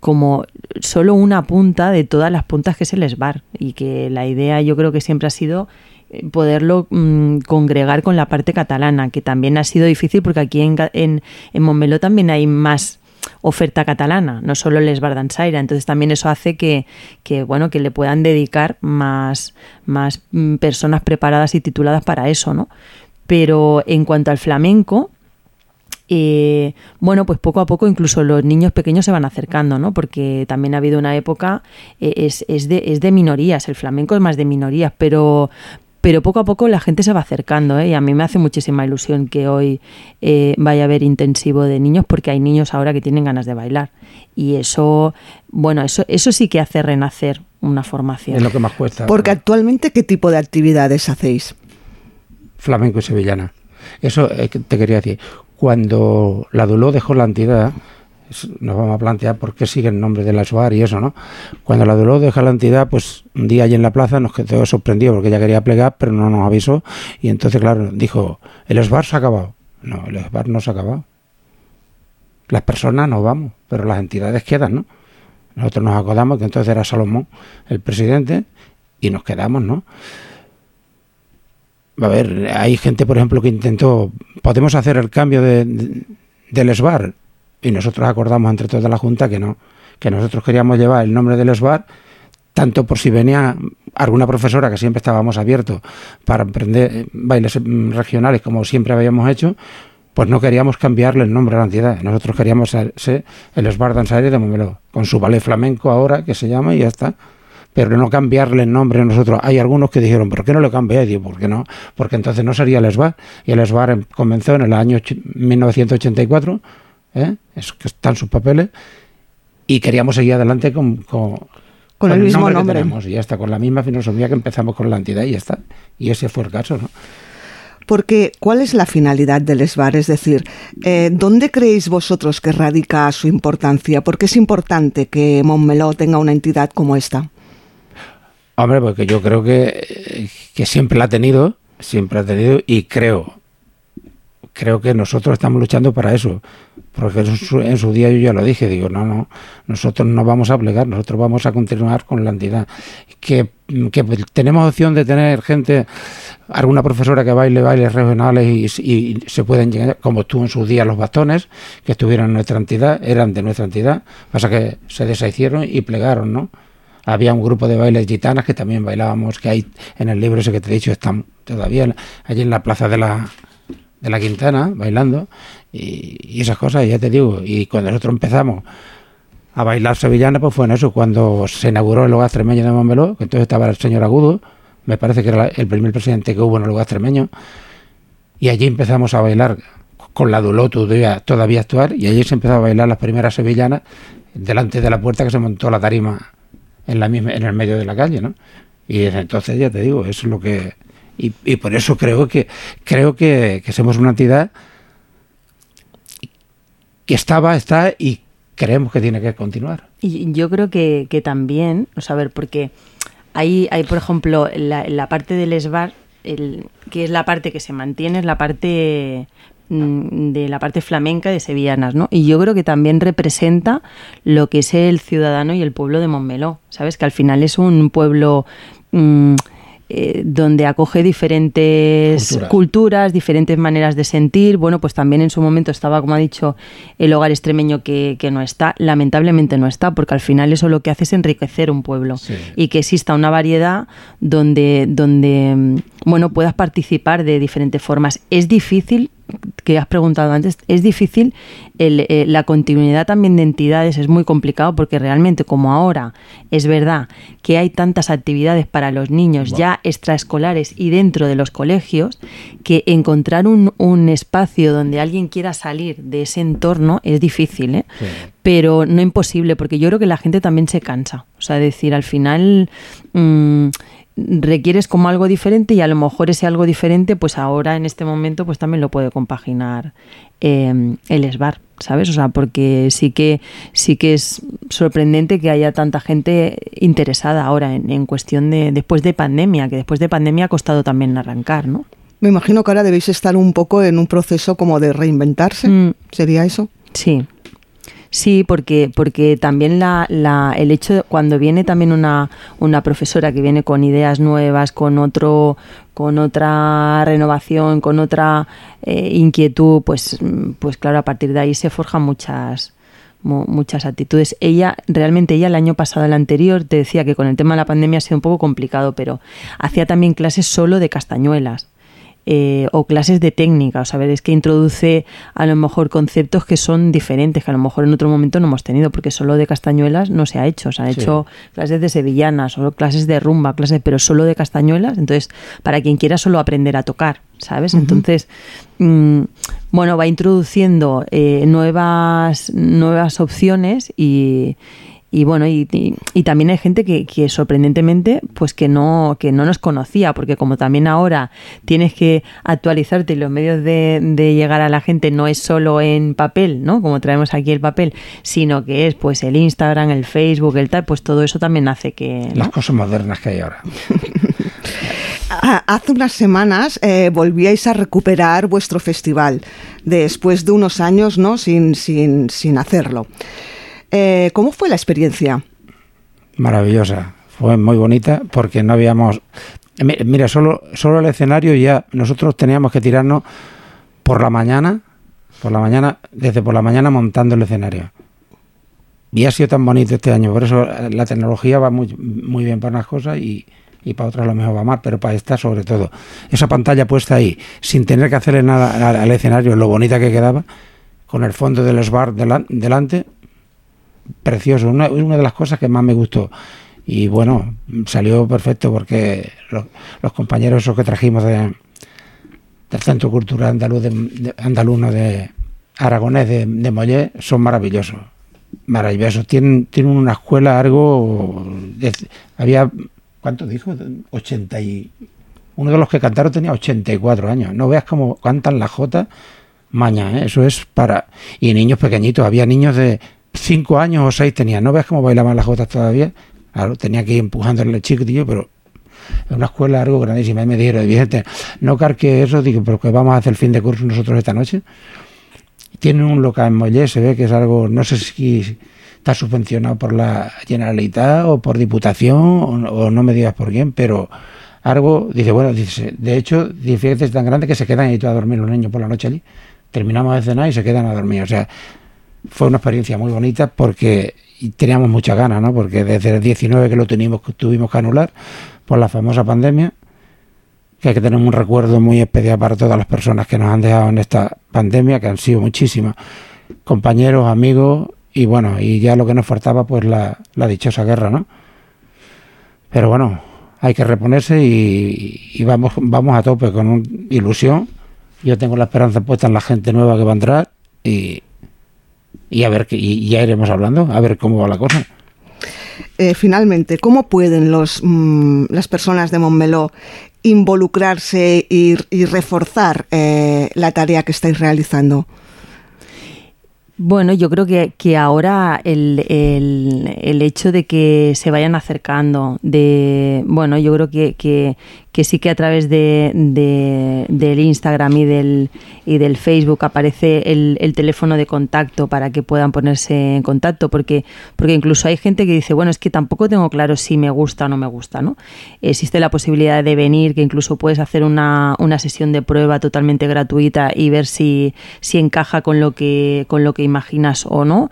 como solo una punta de todas las puntas que es el esbar y que la idea yo creo que siempre ha sido eh, poderlo mm, congregar con la parte catalana, que también ha sido difícil porque aquí en, en, en Montmeló también hay más oferta catalana, no solo les Bardansaira. Entonces también eso hace que, que, bueno, que le puedan dedicar más, más mm, personas preparadas y tituladas para eso, ¿no? Pero en cuanto al flamenco, eh, bueno, pues poco a poco incluso los niños pequeños se van acercando, ¿no? Porque también ha habido una época, eh, es, es, de, es de minorías, el flamenco es más de minorías, pero, pero poco a poco la gente se va acercando ¿eh? y a mí me hace muchísima ilusión que hoy eh, vaya a haber intensivo de niños porque hay niños ahora que tienen ganas de bailar y eso, bueno, eso, eso sí que hace renacer una formación. Es lo que más cuesta. Porque actualmente, ¿qué tipo de actividades hacéis? Flamenco y sevillana. Eso eh, te quería decir. Cuando la Duló dejó la entidad, nos vamos a plantear por qué sigue el nombre de la y eso, ¿no? Cuando la Duló deja la entidad, pues un día allí en la plaza nos quedó sorprendido porque ella quería plegar, pero no nos avisó. Y entonces, claro, dijo, el SBAR se ha acabado. No, el SBAR no se ha acabado. Las personas nos vamos, pero las entidades quedan, ¿no? Nosotros nos acordamos que entonces era Salomón el presidente y nos quedamos, ¿no? A ver, hay gente, por ejemplo, que intentó, podemos hacer el cambio de, de, del SBAR y nosotros acordamos entre toda la Junta que no, que nosotros queríamos llevar el nombre del SBAR tanto por si venía alguna profesora que siempre estábamos abiertos para aprender bailes regionales como siempre habíamos hecho, pues no queríamos cambiarle el nombre a la entidad. Nosotros queríamos ser el Sbar Danzaire de Momeló, con su ballet flamenco ahora, que se llama, y ya está. Pero no cambiarle el nombre a nosotros. Hay algunos que dijeron, ¿por qué no lo cambié? Digo, ¿por qué no? Porque entonces no sería el SBAR. Y el SBAR comenzó en el año 1984, ¿eh? es que están sus papeles, y queríamos seguir adelante con, con, con, con el, el, mismo nombre. nombre. Que y ya está, con la misma filosofía que empezamos con la entidad, y ya está. Y ese fue el caso, ¿no? Porque, ¿cuál es la finalidad del SBAR? Es decir, eh, ¿dónde creéis vosotros que radica su importancia? ¿Por qué es importante que Montmeló tenga una entidad como esta? Hombre, porque yo creo que, que siempre la ha tenido, siempre ha tenido, y creo, creo que nosotros estamos luchando para eso. Porque en su, día yo ya lo dije, digo, no, no, nosotros no vamos a plegar, nosotros vamos a continuar con la entidad. Que, que tenemos opción de tener gente, alguna profesora que baile bailes regionales y, se pueden llegar, como estuvo en su día los bastones, que estuvieron en nuestra entidad, eran de nuestra entidad, pasa que se deshicieron y plegaron, ¿no? Había un grupo de bailes gitanas que también bailábamos, que hay en el libro ese que te he dicho, están todavía allí en la plaza de la, de la Quintana, bailando, y, y, esas cosas, ya te digo, y cuando nosotros empezamos a bailar sevillana, pues fue en eso, cuando se inauguró el hogar extremeño de Montmeló, que entonces estaba el señor Agudo, me parece que era el primer presidente que hubo en el hogar extremeño, y allí empezamos a bailar con la Duló todavía, todavía actuar, y allí se empezó a bailar las primeras sevillanas delante de la puerta que se montó la tarima en, la misma, en el medio de la calle, ¿no? Y desde entonces, ya te digo, eso es lo que y, y, por eso creo que creo que, que, somos una entidad que estaba, está y creemos que tiene que continuar. Y yo creo que, que también, o sea, ver, porque hay, hay por ejemplo, la, la parte del ESBAR, el, que es la parte que se mantiene, es la parte mm, de la parte flamenca de sevillanas, ¿no? Y yo creo que también representa lo que es el ciudadano y el pueblo de Montmeló, ¿sabes? Que al final es un pueblo mmm, eh, donde acoge diferentes culturas. culturas. diferentes maneras de sentir. Bueno, pues también en su momento estaba, como ha dicho, el hogar extremeño que, que no está. Lamentablemente no está, porque al final eso lo que hace es enriquecer un pueblo sí. y que exista una variedad donde, donde, bueno, puedas participar de diferentes formas. Es difícil que has preguntado antes, es difícil el, eh, la continuidad también de entidades, es muy complicado porque realmente como ahora es verdad que hay tantas actividades para los niños wow. ya extraescolares y dentro de los colegios, que encontrar un, un, espacio donde alguien quiera salir de ese entorno es difícil, ¿eh? sí. pero no imposible, porque yo creo que la gente también se cansa. O sea, decir, al final... Mmm, requieres como algo diferente y a lo mejor ese algo diferente pues ahora en este momento pues también lo puede compaginar eh, el SBAR, ¿sabes? O sea, porque sí que sí que es sorprendente que haya tanta gente interesada ahora en, en cuestión de después de pandemia, que después de pandemia ha costado también arrancar, ¿no? Me imagino que ahora debéis estar un poco en un proceso como de reinventarse, mm. ¿sería eso? Sí, Sí, porque, porque también la, la, el hecho de cuando viene también una, una profesora que viene con ideas nuevas, con otro, con otra renovación, con otra eh, inquietud, pues, pues claro, a partir de ahí se forjan muchas, muchas actitudes. Ella, realmente ella el año pasado, el anterior, te decía que con el tema de la pandemia ha sido un poco complicado, pero hacía también clases solo de castañuelas eh, o clases de técnica, o sea, es que introduce a lo mejor conceptos que son diferentes, que a lo mejor en otro momento no hemos tenido, porque solo de castañuelas no se ha hecho, se han Sí. hecho clases de sevillanas, o clases de rumba, clases, pero solo de castañuelas, entonces para quien quiera solo aprender a tocar, ¿sabes? Entonces, mm, bueno, va introduciendo eh, nuevas, nuevas opciones y, y bueno, y, y- y también hay gente que, que sorprendentemente, pues que no, que no nos conocía, porque como también ahora tienes que actualizarte y los medios de, de llegar a la gente no es solo en papel, ¿no? Como traemos aquí el papel, sino que es pues el Instagram, el Facebook, el tal, pues todo eso también hace que. ¿no? Las cosas modernas que hay ahora. Ah, Hace unas semanas eh, volvíais a recuperar vuestro festival, después de unos años ¿no? sin, sin, sin hacerlo. Eh, ¿Cómo fue la experiencia? Maravillosa. Fue muy bonita porque no habíamos... Mi- Mira, solo, solo el escenario ya nosotros teníamos que tirarnos por la mañana, por la mañana, desde por la mañana montando el escenario. Y ha sido tan bonito este año, por eso la tecnología va muy, muy bien para unas cosas y, y para otras lo mejor va mal, pero para esta sobre todo. Esa pantalla puesta ahí, sin tener que hacerle nada al, escenario, lo bonita que quedaba, con el fondo de los bar delan- delante, precioso, una, una de las cosas que más me gustó. Y bueno, salió perfecto porque lo- los compañeros esos que trajimos de, del Centro Cultural Andaluz de, de- Andaluno de Aragonés de, Mollé son maravillosos. Maravillosos. Tienen, tienen una escuela algo. había. ¿Cuánto dijo? 80 y. Uno de los que cantaron tenía 84 años. No veas cómo cantan la jota maña, ¿eh? eso es para. Y niños pequeñitos, había niños de 5 años o 6 tenían. No veas cómo bailaban las jotas todavía. Tenía que ir empujándole el chiquitillo, pero es una escuela algo grandísima. Y me dijeron, "Vicente, no carque eso, digo, pero que vamos a hacer el fin de curso nosotros esta noche. Tienen un local en Mollé, se ve que es algo, no sé si está subvencionado por la Generalitat o por Diputación, o, o no me digas por quién, pero algo, dice, bueno, dice, de hecho, es tan grande que se quedan ahí a dormir los niños por la noche allí. Terminamos de cenar y se quedan a dormir. O sea, fue una experiencia muy bonita porque teníamos muchas ganas, ¿no? Porque desde el 19 que lo tuvimos, tuvimos que anular por la famosa pandemia, que hay que tener un recuerdo muy especial para todas las personas que nos han dejado en esta pandemia, que han sido muchísimas, compañeros, amigos, y bueno, y ya lo que nos faltaba, pues la, la dichosa guerra, ¿no? Pero bueno, hay que reponerse y, y vamos, vamos a tope con un- ilusión. Yo tengo la esperanza puesta en la gente nueva que va a entrar y, y a ver, y ya iremos hablando, a ver cómo va la cosa. Eh, finalmente, ¿cómo pueden los, mm, las personas de Montmeló involucrarse y, y reforzar eh, la tarea que estáis realizando? Bueno, yo creo que, que ahora el, el- el hecho de que se vayan acercando, de bueno, yo creo que, que, que sí que a través de, de- del Instagram y del, y del Facebook aparece el, el teléfono de contacto para que puedan ponerse en contacto, porque, porque incluso hay gente que dice, bueno, es que tampoco tengo claro si me gusta o no me gusta, ¿no? Existe la posibilidad de venir, que incluso puedes hacer una, una sesión de prueba totalmente gratuita y ver si, si encaja con lo que, con lo que imaginas o no.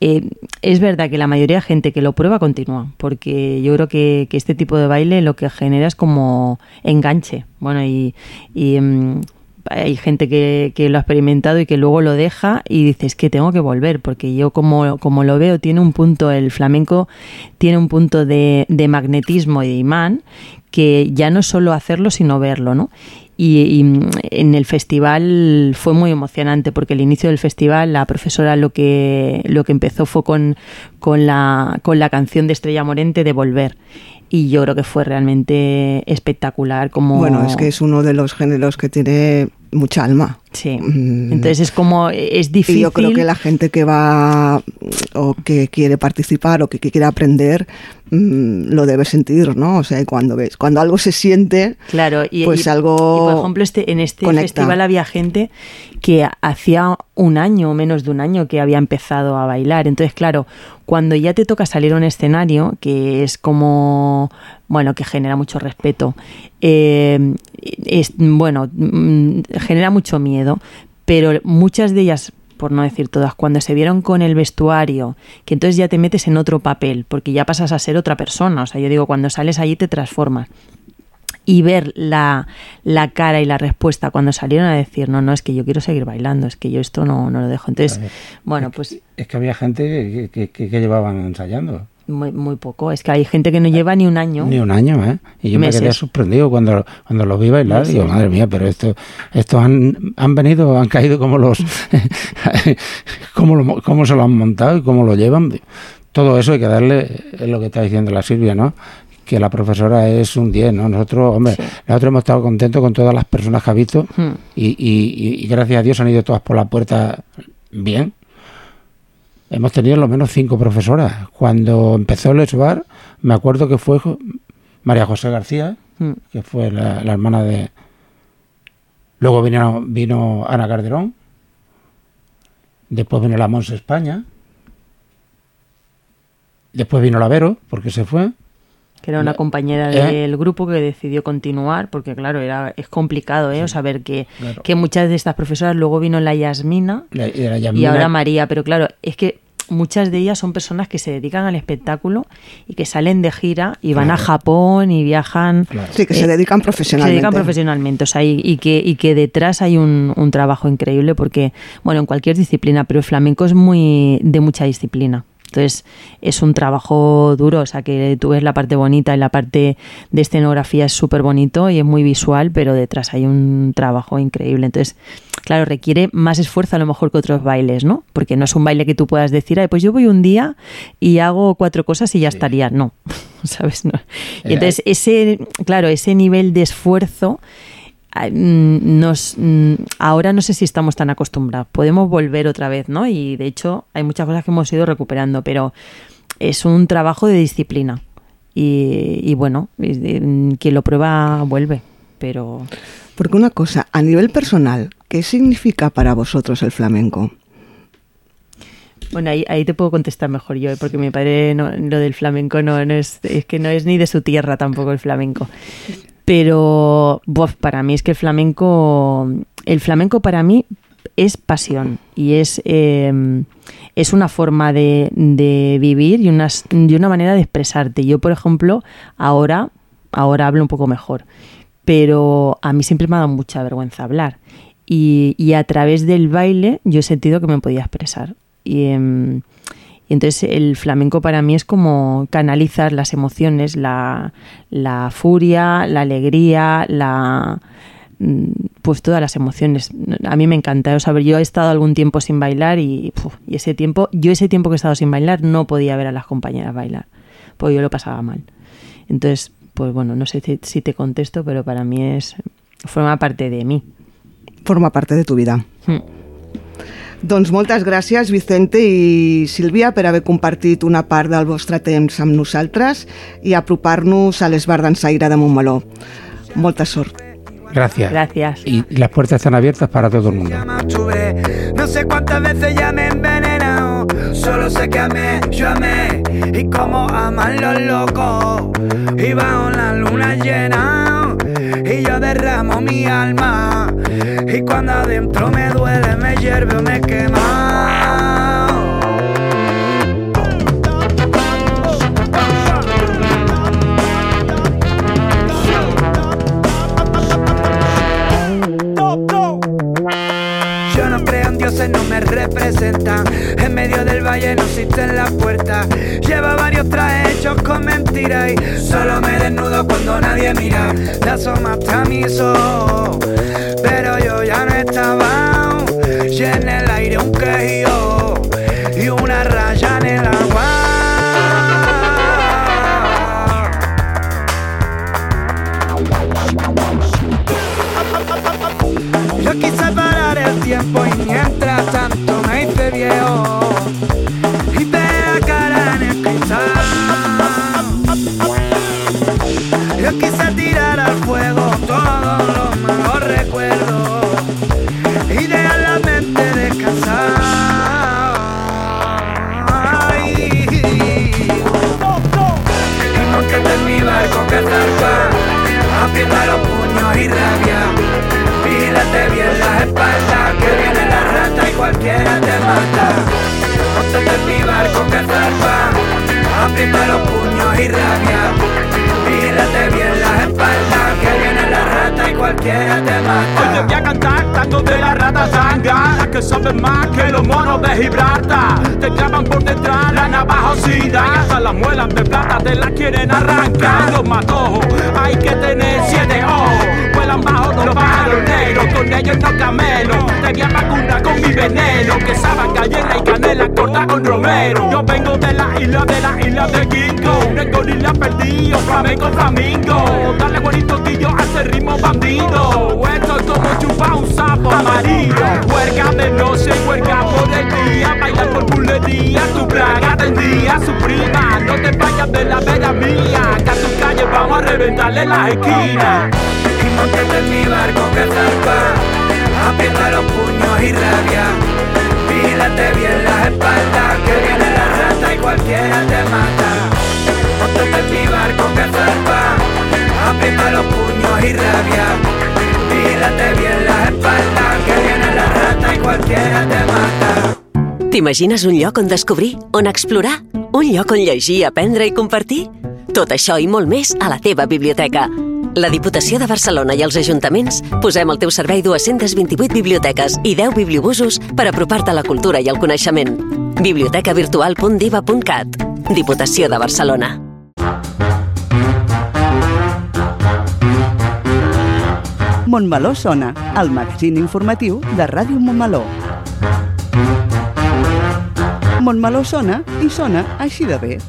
Eh, es verdad que la mayoría de gente que lo prueba continúa, porque yo creo que, este tipo de baile lo que genera es como enganche. Bueno, y, mm, hay gente que, que lo ha experimentado y que luego lo deja y dices que tengo que volver, porque yo como, como lo veo, tiene un punto, el flamenco tiene un punto de, magnetismo y de imán que ya no solo hacerlo, sino verlo, ¿no? Y, mm, en el festival fue muy emocionante porque el inicio del festival la profesora lo que lo que empezó fue con, con la con la canción de Estrella Morente de Volver y yo creo que fue realmente espectacular como Bueno, es que es uno de los géneros que tiene mucha alma. Sí. Mm. Entonces es como es difícil Y yo creo que la gente que va o que quiere participar o que, que quiere aprender mm, lo debe sentir, ¿no? O sea, cuando ves, cuando algo se siente, Claro, y, pues y- algo y, por ejemplo, este, en este conecta. festival había gente que hacía un año o menos de un año que había empezado a bailar. Entonces, claro, cuando ya te toca salir a un escenario, que es como, bueno, que genera mucho respeto, eh, es, bueno, mm, genera mucho miedo, pero muchas de ellas por no decir todas, cuando se vieron con el vestuario, que entonces ya te metes en otro papel, porque ya pasas a ser otra persona. O sea, yo digo, cuando sales allí te transformas. y ver la, la cara y la respuesta cuando salieron a decir, no, no, es que yo quiero seguir bailando, es que yo esto no, no lo dejo. Entonces, bueno, pues... Es que había gente que, que, que llevaban ensayando. Muy, muy poco. Es que hay gente que no lleva ni un año. Ni un año, ¿eh? Y yo Meses. me quedé sorprendido cuando, cuando los vi bailar. Meses. Digo, madre mía, pero esto, estos han, han venido, han caído como los. cómo, lo- cómo se lo han montado y cómo lo llevan. Todo eso hay que darle, es lo que está diciendo la Silvia, ¿no? Que la profesora es un 10, ¿no? Nosotros, hombre, nosotros hemos estado contentos con todas las personas que ha visto Hmm. y, y- y gracias a Dios han ido todas por la puerta bien. Hemos tenido lo menos cinco profesoras. Cuando empezó el ESBAR, me acuerdo que fue María José García, Mm. que fue la, la hermana de... Luego vino, vino Ana Calderón, después vino la Mons España, después vino la Vero, porque se fue. Que era una compañera ¿Eh? del grupo que decidió continuar, porque claro, era es complicado, ¿eh? O saber que, Claro. que muchas de estas profesoras, luego vino la Yasmina, La- y ahora María, pero claro, es que muchas de ellas son personas que se dedican al espectáculo y que salen de gira y van a. Japón y viajan. Sí, que se dedican Se profesionalmente. dedican profesionalmente, o sea, y, y que, y que detrás hay un, un trabajo increíble porque, bueno, en cualquier disciplina, pero el flamenco es muy de mucha disciplina. Entonces, es un trabajo duro, o sea, que tú ves la parte bonita y la parte de escenografía es súper bonito y es muy visual, pero detrás hay un trabajo increíble. Entonces, claro, requiere más esfuerzo a lo mejor que otros bailes, ¿no? Porque no es un baile que tú puedas decir, ay, pues yo voy un día y hago cuatro cosas y ya estaría. No, ¿sabes? No. Y Eh, entonces, ese, claro, ese nivel de esfuerzo nos mm, ahora no sé si estamos tan acostumbrados. Podemos volver otra vez, ¿no? Y de hecho hay muchas cosas que hemos ido recuperando, pero es un trabajo de disciplina. Y, y bueno, mm, quien lo prueba vuelve, pero Porque una cosa, a nivel personal, ¿qué significa para vosotros el flamenco? Bueno, ahí, ahí te puedo contestar mejor yo, ¿eh? porque mi padre no- lo del flamenco no, no es, es que no es ni de su tierra tampoco el flamenco. Pero buf, para mí es que el flamenco, el flamenco para mí es pasión y es, eh, es una forma de, de vivir y una, y una manera de expresarte. Yo, por ejemplo, ahora, ahora hablo un poco mejor, pero a mí siempre me ha dado mucha vergüenza hablar. Y, y a través del baile yo he sentido que me podía expresar. Y, em, y entonces el flamenco para mí es como canalizar las emociones, la, la furia, la alegría, la mm, pues todas las emociones. A mí me encanta. O sea, yo he estado algún tiempo sin bailar y, ese tiempo, yo ese tiempo que he estado sin bailar no podía ver a las compañeras bailar, porque yo lo pasaba mal. Entonces, pues bueno, no sé si, te contesto, pero para mí es forma parte de mí. Forma parte de tu vida. Mm. Doncs moltes gràcies, Vicente i Sílvia, per haver compartit una part del vostre temps amb nosaltres i apropar-nos a l'Esbar d'Ensaire de Montmeló. Molta sort. Gracias. Gracias. Y las puertas están abiertas para todo el mundo. No sé cuántas veces ya me he envenenado. Solo sé que amé, yo amé. Y como aman los locos. Y bajo la luna llena. Derramo mi alma. Y cuando adentro me duele, me hierve o me quema. No me representan. En medio del valle no existen las puertas. Lleva varios trajes hechos con mentiras y solo me desnudo cuando nadie mira. Te asomaste a mis ojos, pero yo ya no estaba. Y el aire un quejío y una raya en el agua. Yo el tiempo mientras tanto me hice viejo y te la cara en el cristal. Yo quise tirar al fuego todos los malos cualquiera te mata. Montate en mi barco que zarpa, aprieta los puños y rabia. Vigílate bien las espaldas, que viene cualquiera te mata. Hoy te voy a cantar tango de la rata zanga, la que saben más que los monos de Gibraltar. Te clavan por detrás la navaja oxida y hasta las muelas de plata te las quieren arrancar. Los matojos, hay que tener siete ojos. Vuelan bajo los pájaros negros, con ellos no camelo. Te voy a vacunar con mi veneno, que sabe gallina y canela corta con romero. Yo vengo de la isla, de la isla de Kingo, de gorila perdido, flamenco flamingo. Dale bonito guillo a ese ritmo bandido. Esto es como chupar un sapo amarillo. Huerga de noche, huerga por el día, bailar por bulería, tu braga tendría su prima. No te vayas de la vera mía, que a tu calle vamos a reventarle las esquinas. Montate en mi barco que zarpa, aprieta los puños y rabia. Pílate bien las espaldas, que viene la rata y cualquiera te mata. Montate en mi barco que zarpa, aprieta los puños y rabia. Pílate bien las espaldas, que viene la rata y cualquiera te mata. T'imagines un lloc on descobrir, on explorar? Un lloc on llegir, aprendre i compartir? Tot això i molt més a la teva biblioteca. La Diputació de Barcelona i els ajuntaments posem al teu servei 228 biblioteques i 10 bibliobusos per apropar-te a la cultura i el coneixement. bibliotecavirtual.diva.cat Diputació de Barcelona. Montmeló sona, el magazín informatiu de Ràdio Montmeló. Montmeló sona i sona així de bé.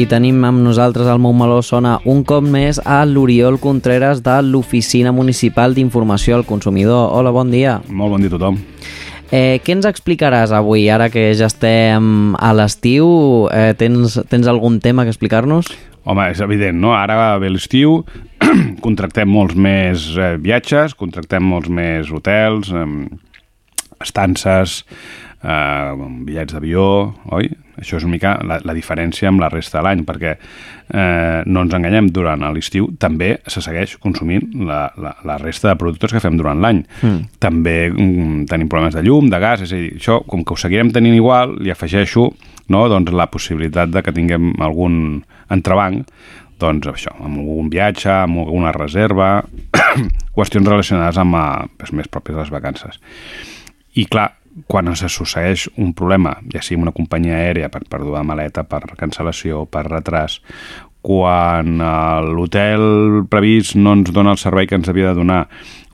I tenim amb nosaltres al Montmeló Sona un cop més a l'Oriol Contreras de l'Oficina Municipal d'Informació al Consumidor. Hola, bon dia. Molt bon dia a tothom. Eh, què ens explicaràs avui, ara que ja estem a l'estiu? Eh, tens, tens algun tema que explicar-nos? Home, és evident, no? Ara ve l'estiu, contractem molts més eh, viatges, contractem molts més hotels, eh, estances, eh, bitllets d'avió, oi? Això és una mica la, la diferència amb la resta de l'any, perquè eh, no ens enganyem, durant l'estiu també se segueix consumint la, la, la resta de productes que fem durant l'any. Mm. També mm, tenim problemes de llum, de gas, és a dir, això, com que ho seguirem tenint igual, li afegeixo no, doncs, la possibilitat de que tinguem algun entrebanc doncs això, amb algun viatge, amb alguna reserva, qüestions relacionades amb eh, més pròpies de les vacances. I clar, quan se succeeix un problema, ja sigui una companyia aèria per pèrdua de maleta, per cancel·lació, per retras, quan eh, l'hotel previst no ens dona el servei que ens havia de donar,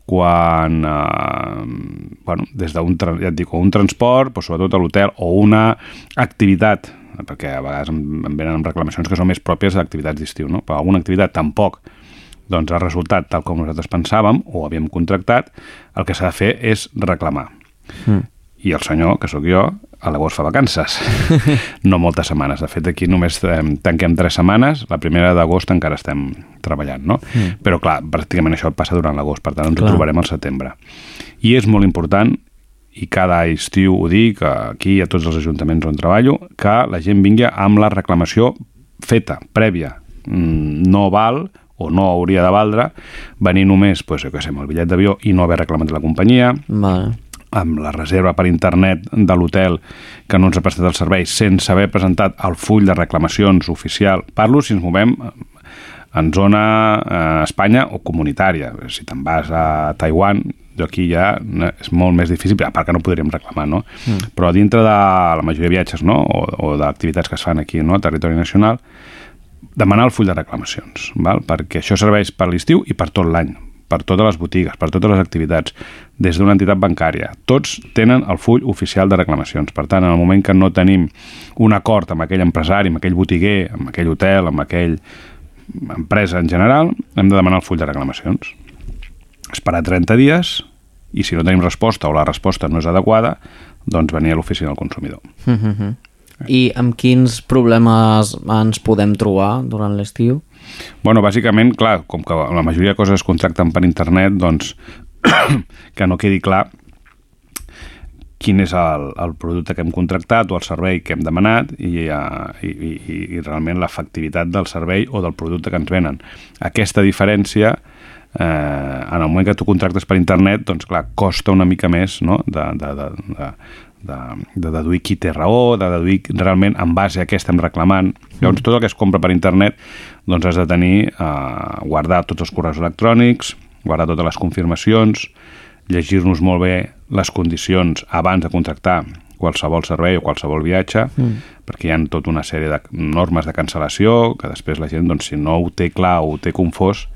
quan, eh, bueno, des d'un ja et dic, un transport, però sobretot a l'hotel, o una activitat, perquè a vegades em, em venen amb reclamacions que són més pròpies d'activitats d'estiu, no? però alguna activitat tampoc doncs ha resultat tal com nosaltres pensàvem o havíem contractat, el que s'ha de fer és reclamar. Mm. I el senyor, que sóc jo, a l'agost fa vacances. no moltes setmanes. De fet, aquí només eh, tanquem tres setmanes. La primera d'agost encara estem treballant, no? Mm. Però, clar, pràcticament això passa durant l'agost, per tant, ens Clar. ho trobarem al setembre. I és molt important, i cada estiu ho dic, aquí a tots els ajuntaments on treballo, que la gent vingui amb la reclamació feta, prèvia. Mm, No val o no hauria de valdre venir només, pues, jo què sé, amb el bitllet d'avió i no haver reclamat la companyia, Vale. Amb la reserva per internet de l'hotel que no ens ha prestat el servei sense haver presentat el full de reclamacions oficial. Parlo si ens movem en zona eh, Espanya o comunitària. Si te'n vas a Taiwan, jo aquí ja és molt més difícil, a part que no podríem reclamar, no? Mm. Però dintre de la majoria de viatges, no?, o, o d'activitats que es fan aquí, no?, a territori nacional, demanar el full de reclamacions, val? perquè això serveix per l'estiu i per tot l'any, per totes les botigues, per totes les activitats, des d'una entitat bancària. Tots tenen el full oficial de reclamacions. Per tant, en el moment que no tenim un acord amb aquell empresari, amb aquell botiguer, amb aquell hotel, amb aquell empresa en general, hem de demanar el full de reclamacions. Esperar 30 dies i si no tenim resposta o la resposta no és adequada, doncs venir a l'oficina del consumidor. Mm -hmm. I amb quins problemes ens podem trobar durant l'estiu? Bueno, bàsicament, clar, com que la majoria de coses es contracten per internet, doncs que no quedi clar quin és el, el producte que hem contractat o el servei que hem demanat i, uh, i, i, i realment l'efectivitat del servei o del producte que ens venen. Aquesta diferència eh, en el moment que tu contractes per internet, doncs clar, costa una mica més no? de, de, de, de, de, de deduir qui té raó, de deduir realment en base a què estem reclamant. Llavors, tot el que es compra per internet doncs has de tenir, eh, guardar tots els correus electrònics, guardar totes les confirmacions, llegir-nos molt bé les condicions abans de contractar qualsevol servei o qualsevol viatge, mm. perquè hi ha tota una sèrie de normes de cancel·lació que després la gent, doncs, si no ho té clar o ho té confós,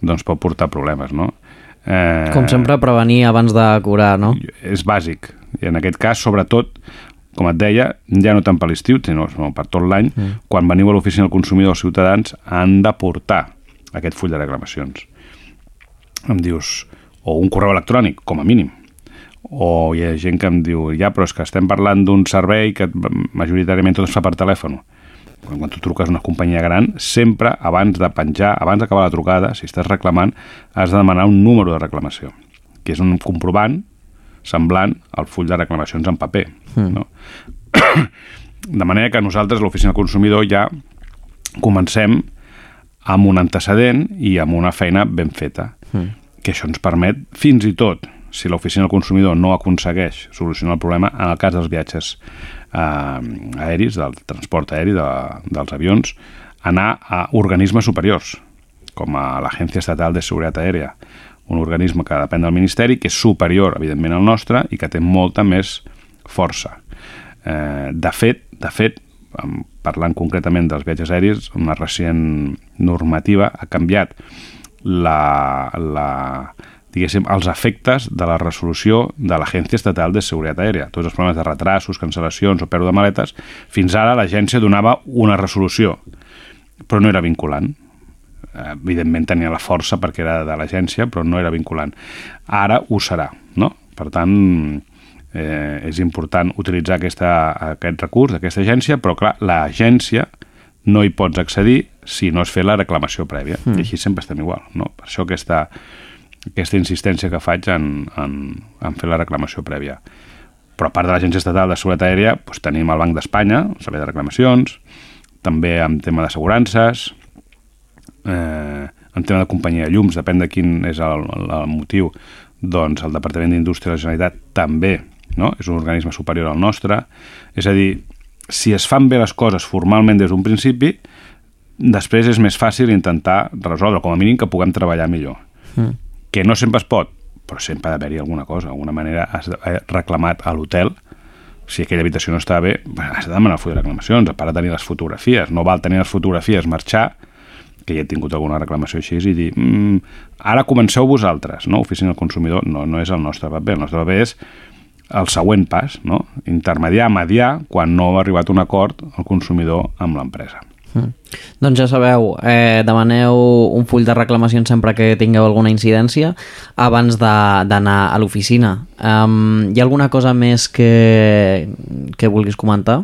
doncs pot portar problemes, no? Eh, Com sempre, prevenir abans de curar, no? És bàsic. I en aquest cas, sobretot, com et deia, ja no tant per l'estiu, sinó per tot l'any, mm. quan veniu a l'oficina del consumidor els ciutadans han de portar aquest full de reclamacions. Em dius, o un correu electrònic, com a mínim, o hi ha gent que em diu ja, però és que estem parlant d'un servei que majoritàriament tot es fa per telèfon quan, quan tu truques a una companyia gran sempre abans de penjar, abans d'acabar la trucada si estàs reclamant, has de demanar un número de reclamació que és un comprovant semblant al full de reclamacions en paper mm. no? de manera que nosaltres, l'oficina del consumidor, ja comencem amb un antecedent i amb una feina ben feta, mm. que això ens permet, fins i tot, si l'oficina del consumidor no aconsegueix solucionar el problema, en el cas dels viatges eh, aeris, del transport aeri, de, dels avions, anar a organismes superiors, com a l'Agència Estatal de Seguretat Aèria, un organisme que depèn del Ministeri, que és superior, evidentment, al nostre i que té molta més força. Eh, de fet, de fet, parlant concretament dels viatges aèris, una recent normativa ha canviat la, la, diguéssim, els efectes de la resolució de l'Agència Estatal de Seguretat Aèria. Tots els problemes de retrasos, cancel·lacions o pèrdua de maletes, fins ara l'agència donava una resolució, però no era vinculant. Evidentment tenia la força perquè era de l'agència, però no era vinculant. Ara ho serà, no? Per tant, eh, és important utilitzar aquesta, aquest recurs d'aquesta agència, però clar, l'agència no hi pots accedir si no has fet la reclamació prèvia. Mm. I així sempre estem igual, no? Per això aquesta aquesta insistència que faig en, en, en fer la reclamació prèvia. Però a part de l'Agència Estatal de Seguretat Aèria, doncs tenim el Banc d'Espanya, el Servei de Reclamacions, també en tema d'assegurances, eh, en tema de companyia de llums, depèn de quin és el, el, el motiu, doncs el Departament d'Indústria de la Generalitat també no? és un organisme superior al nostre. És a dir, si es fan bé les coses formalment des d'un principi, després és més fàcil intentar resoldre, com a mínim que puguem treballar millor. Mm que no sempre es pot, però sempre ha d'haver-hi alguna cosa, alguna manera has reclamat a l'hotel si aquella habitació no està bé, has de demanar el full de reclamacions, a part de tenir les fotografies. No val tenir les fotografies, marxar, que ja he tingut alguna reclamació així, i dir, mm, ara comenceu vosaltres, no? Oficina del consumidor no, no és el nostre paper, el nostre paper és el següent pas, no? intermediar, mediar, quan no ha arribat un acord el consumidor amb l'empresa. Mm. Doncs ja sabeu, eh, demaneu un full de reclamacions sempre que tingueu alguna incidència abans d'anar a l'oficina. Um, hi ha alguna cosa més que, que vulguis comentar?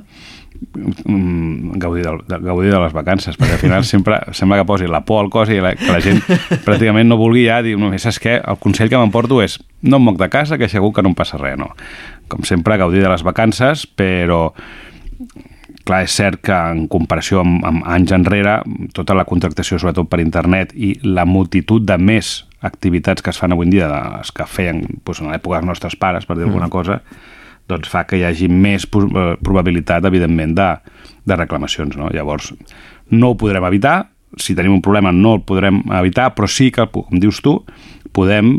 Mm, gaudir, de, gaudir de les vacances, perquè al final sempre sembla que posi la por al cos i la, que la gent pràcticament no vulgui ja dir, no, saps què? El consell que m'emporto és no em moc de casa, que segur que no em passa res, no. Com sempre, gaudir de les vacances, però Clar, és cert que en comparació amb, amb anys enrere, tota la contractació, sobretot per internet, i la multitud de més activitats que es fan avui en dia, les que feien doncs, en l'època dels nostres pares, per dir mm. alguna cosa, doncs fa que hi hagi més eh, probabilitat, evidentment, de, de reclamacions. No? Llavors, no ho podrem evitar, si tenim un problema no el podrem evitar, però sí que, com dius tu, podem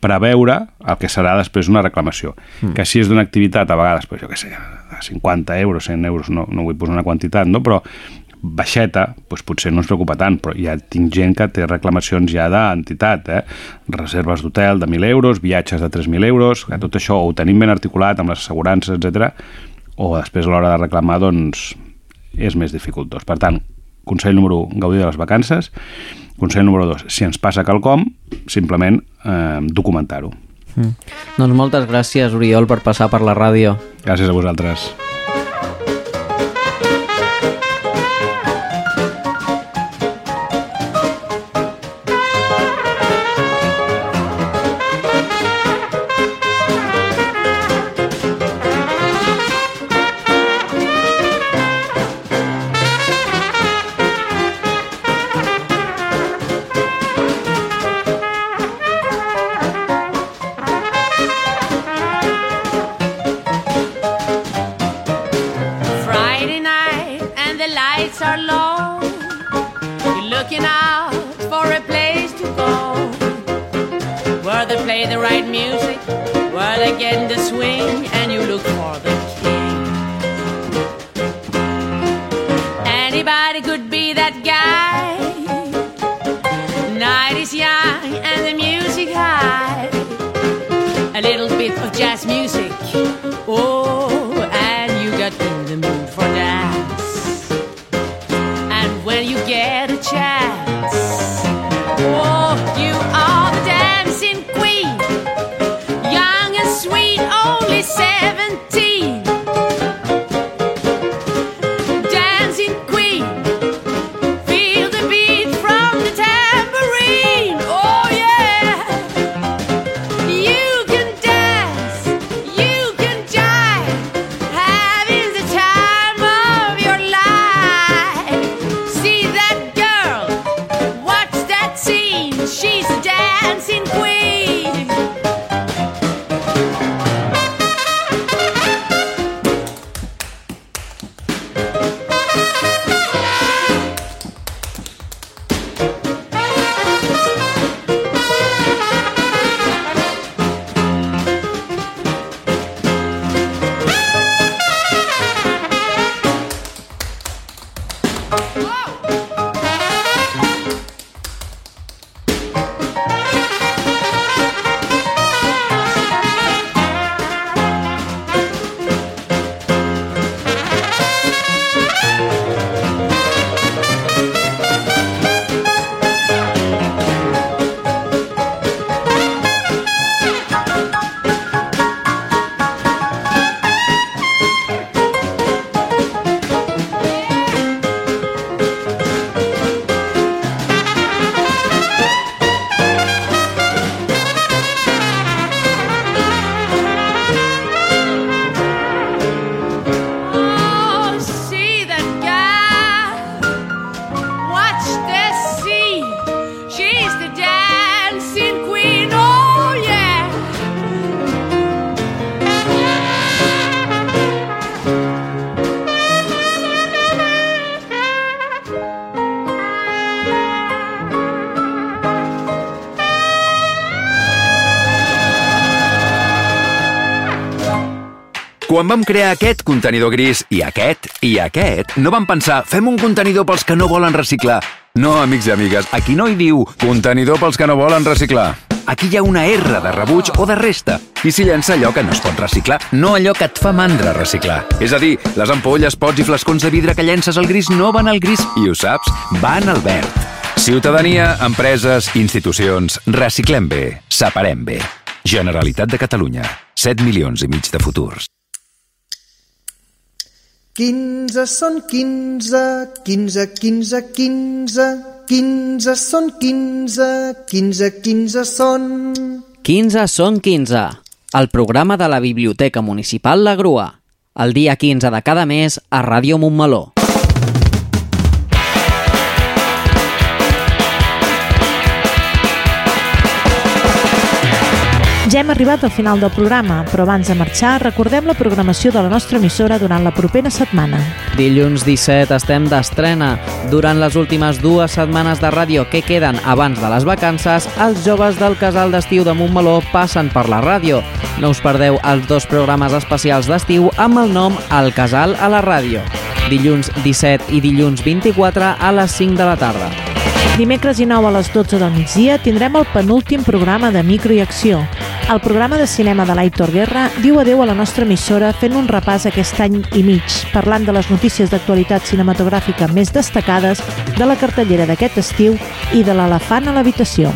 preveure el que serà després una reclamació. Mm. Que si és d'una activitat, a vegades, pues, jo què sé, 50 euros, 100 euros, no, no vull posar una quantitat, no? però baixeta, doncs potser no ens preocupa tant, però ja tinc gent que té reclamacions ja d'entitat, eh? reserves d'hotel de 1.000 euros, viatges de 3.000 euros, que tot això ho tenim ben articulat amb les assegurances, etc. o després a l'hora de reclamar doncs, és més dificultós. Per tant, consell número 1, gaudir de les vacances. Consell número 2, si ens passa quelcom, simplement eh, documentar-ho. Mm. Doncs moltes gràcies, Oriol, per passar per la ràdio. Gràcies a vosaltres. The right music, where they get in the swing, and you look for the king. Anybody could be that guy. Quan vam crear aquest contenidor gris i aquest i aquest, no vam pensar fem un contenidor pels que no volen reciclar. No, amics i amigues, aquí no hi diu contenidor pels que no volen reciclar. Aquí hi ha una R de rebuig o de resta. I s'hi llença allò que no es pot reciclar, no allò que et fa mandra reciclar. És a dir, les ampolles, pots i flascons de vidre que llences al gris no van al gris, i ho saps, van al verd. Ciutadania, empreses, institucions, reciclem bé, separem bé. Generalitat de Catalunya. 7 milions i mig de futurs. 15 són 15, 15, 15, 15, 15 són 15, 15, 15 són... 15 són 15. El programa de la Biblioteca Municipal La Grua. El dia 15 de cada mes a Ràdio Montmeló. Ja hem arribat al final del programa, però abans de marxar recordem la programació de la nostra emissora durant la propera setmana. Dilluns 17 estem d'estrena. Durant les últimes dues setmanes de ràdio que queden abans de les vacances, els joves del casal d'estiu de Montmeló passen per la ràdio. No us perdeu els dos programes especials d'estiu amb el nom El Casal a la ràdio. Dilluns 17 i dilluns 24 a les 5 de la tarda. Dimecres i 9 a les 12 del migdia tindrem el penúltim programa de Micro i Acció. El programa de cinema de l'Aitor Guerra diu adeu a la nostra emissora fent un repàs aquest any i mig, parlant de les notícies d'actualitat cinematogràfica més destacades, de la cartellera d'aquest estiu i de l'elefant a l'habitació.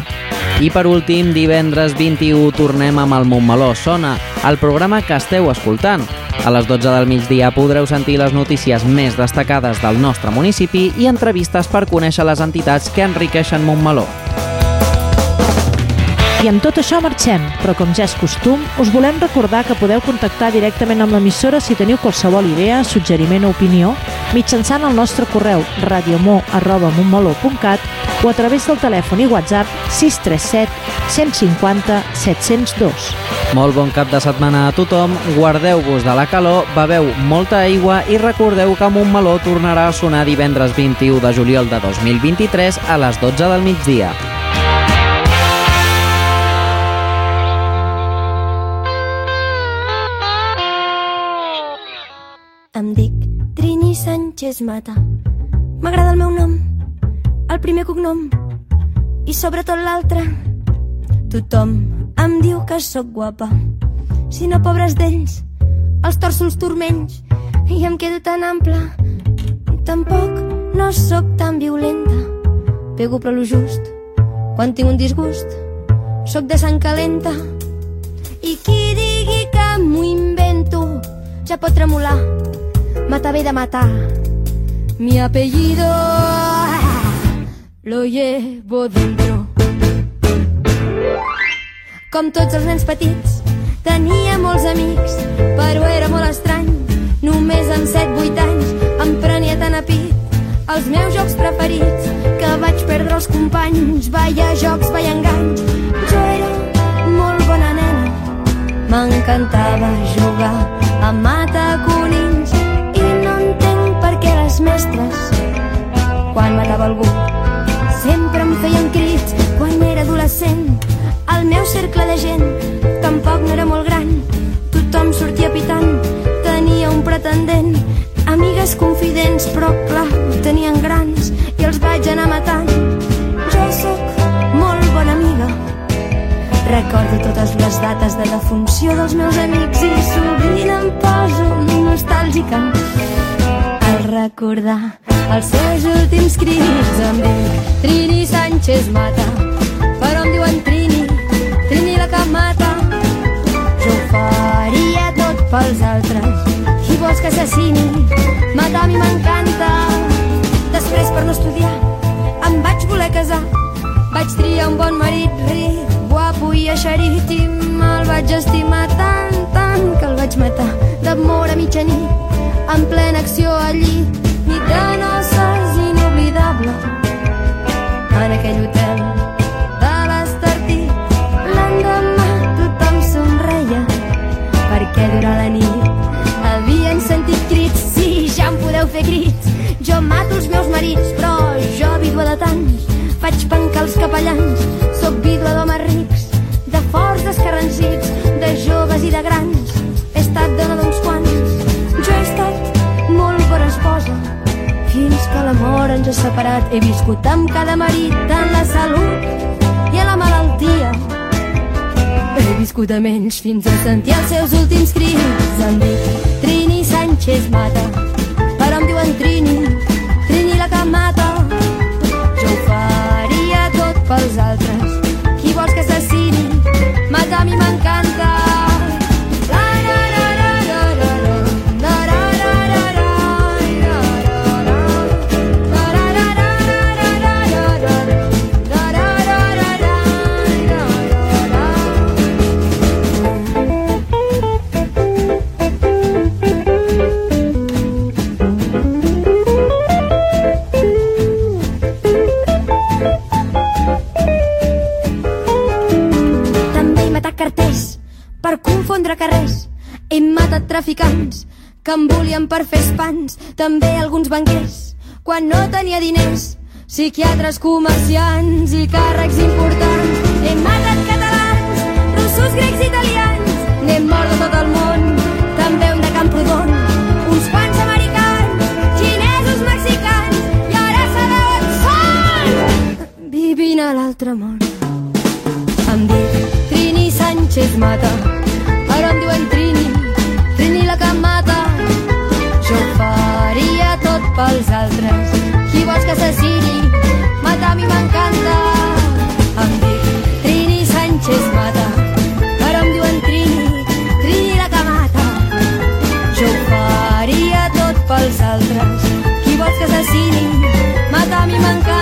I per últim, divendres 21 tornem amb el Montmeló Sona, el programa que esteu escoltant. A les 12 del migdia podreu sentir les notícies més destacades del nostre municipi i entrevistes per conèixer les entitats que enriqueixen Montmeló. I amb tot això marxem, però com ja és costum, us volem recordar que podeu contactar directament amb l'emissora si teniu qualsevol idea, suggeriment o opinió mitjançant el nostre correu radiomó.montmeló.cat o a través del telèfon i WhatsApp 637 150 702. Molt bon cap de setmana a tothom, guardeu-vos de la calor, beveu molta aigua i recordeu que Montmeló tornarà a sonar divendres 21 de juliol de 2023 a les 12 del migdia. Em dic Trini Sánchez Mata. M'agrada el meu nom, el primer cognom i sobretot l'altre. Tothom em diu que sóc guapa. Si no, pobres d'ells, els torço els turmenys i em quedo tan ampla. Tampoc no sóc tan violenta. Pego però lo just. Quan tinc un disgust, sóc de sang calenta. I qui digui que m'ho invento ja pot tremolar. Mata ve de matar. Mi apellido lo llevo dentro. Com tots els nens petits, tenia molts amics, però era molt estrany. Només amb 7-8 anys em prenia tan a pit els meus jocs preferits que vaig perdre els companys. Vaya jocs, vaya enganys. Jo era molt bona nena, m'encantava jugar a matar mestres, quan matava algú, sempre em feien crits. Quan era adolescent. El meu cercle de gent tampoc no era molt gran, tothom sortia pitant, tenia un pretendent, amigues confidents, però clar, tenien grans i els vaig anar matant. Jo sóc molt bona amiga, recordo totes les dates de defunció dels meus amics i sovint em poso nostàlgica recordar els seus últims crits em dic Trini Sánchez Mata però em diuen Trini Trini la que mata. Jo faria tot pels altres. Qui vols que assassini matar a mi m'encanta. Després per no estudiar em vaig voler casar. Vaig triar un bon marit ric, guapo i eixerit i me'l vaig estimar tant, tant que el vaig matar d'amor a mitjanit en plena acció allí nit de noces inoblidable en aquell hotel de l'Estartit l'endemà tothom somreia perquè durant la nit havien sentit crits. Sí, ja em podeu fer crits. Jo mato els meus marits però jo vídua de tants faig pencar els capellans sóc vídua d'homes rics de forts descarrancits de joves i de grans l'amor ens ha separat. He viscut amb cada marit en la salut i a la malaltia. He viscut amb ells fins a sentir els seus últims crits. Em dic Trini Sánchez Mata però em diuen Trini Trini la que mata jo ho faria tot pels altres. Qui vols que assassini? Matar a mi m'encanta traficants que em volien per fer espans. També alguns banquers quan no tenia diners. Psiquiatres, comerciants i càrrecs importants. He matat catalans, russos, grecs, italians. N'he mort de tot el món, també un de Camprodon. Uns quants americans, xinesos, mexicans. I ara sabeu on són! Vivint a l'altre món. Em dic Trini Sánchez Mata, pels altres. Qui vols que assassini? Matar a mi m'encanta. Em dic Trini Sánchez Mata, però em diuen Trini, Trini la que mata. Jo ho faria tot pels altres. Qui vols que assassini? Matar a mi m'encanta.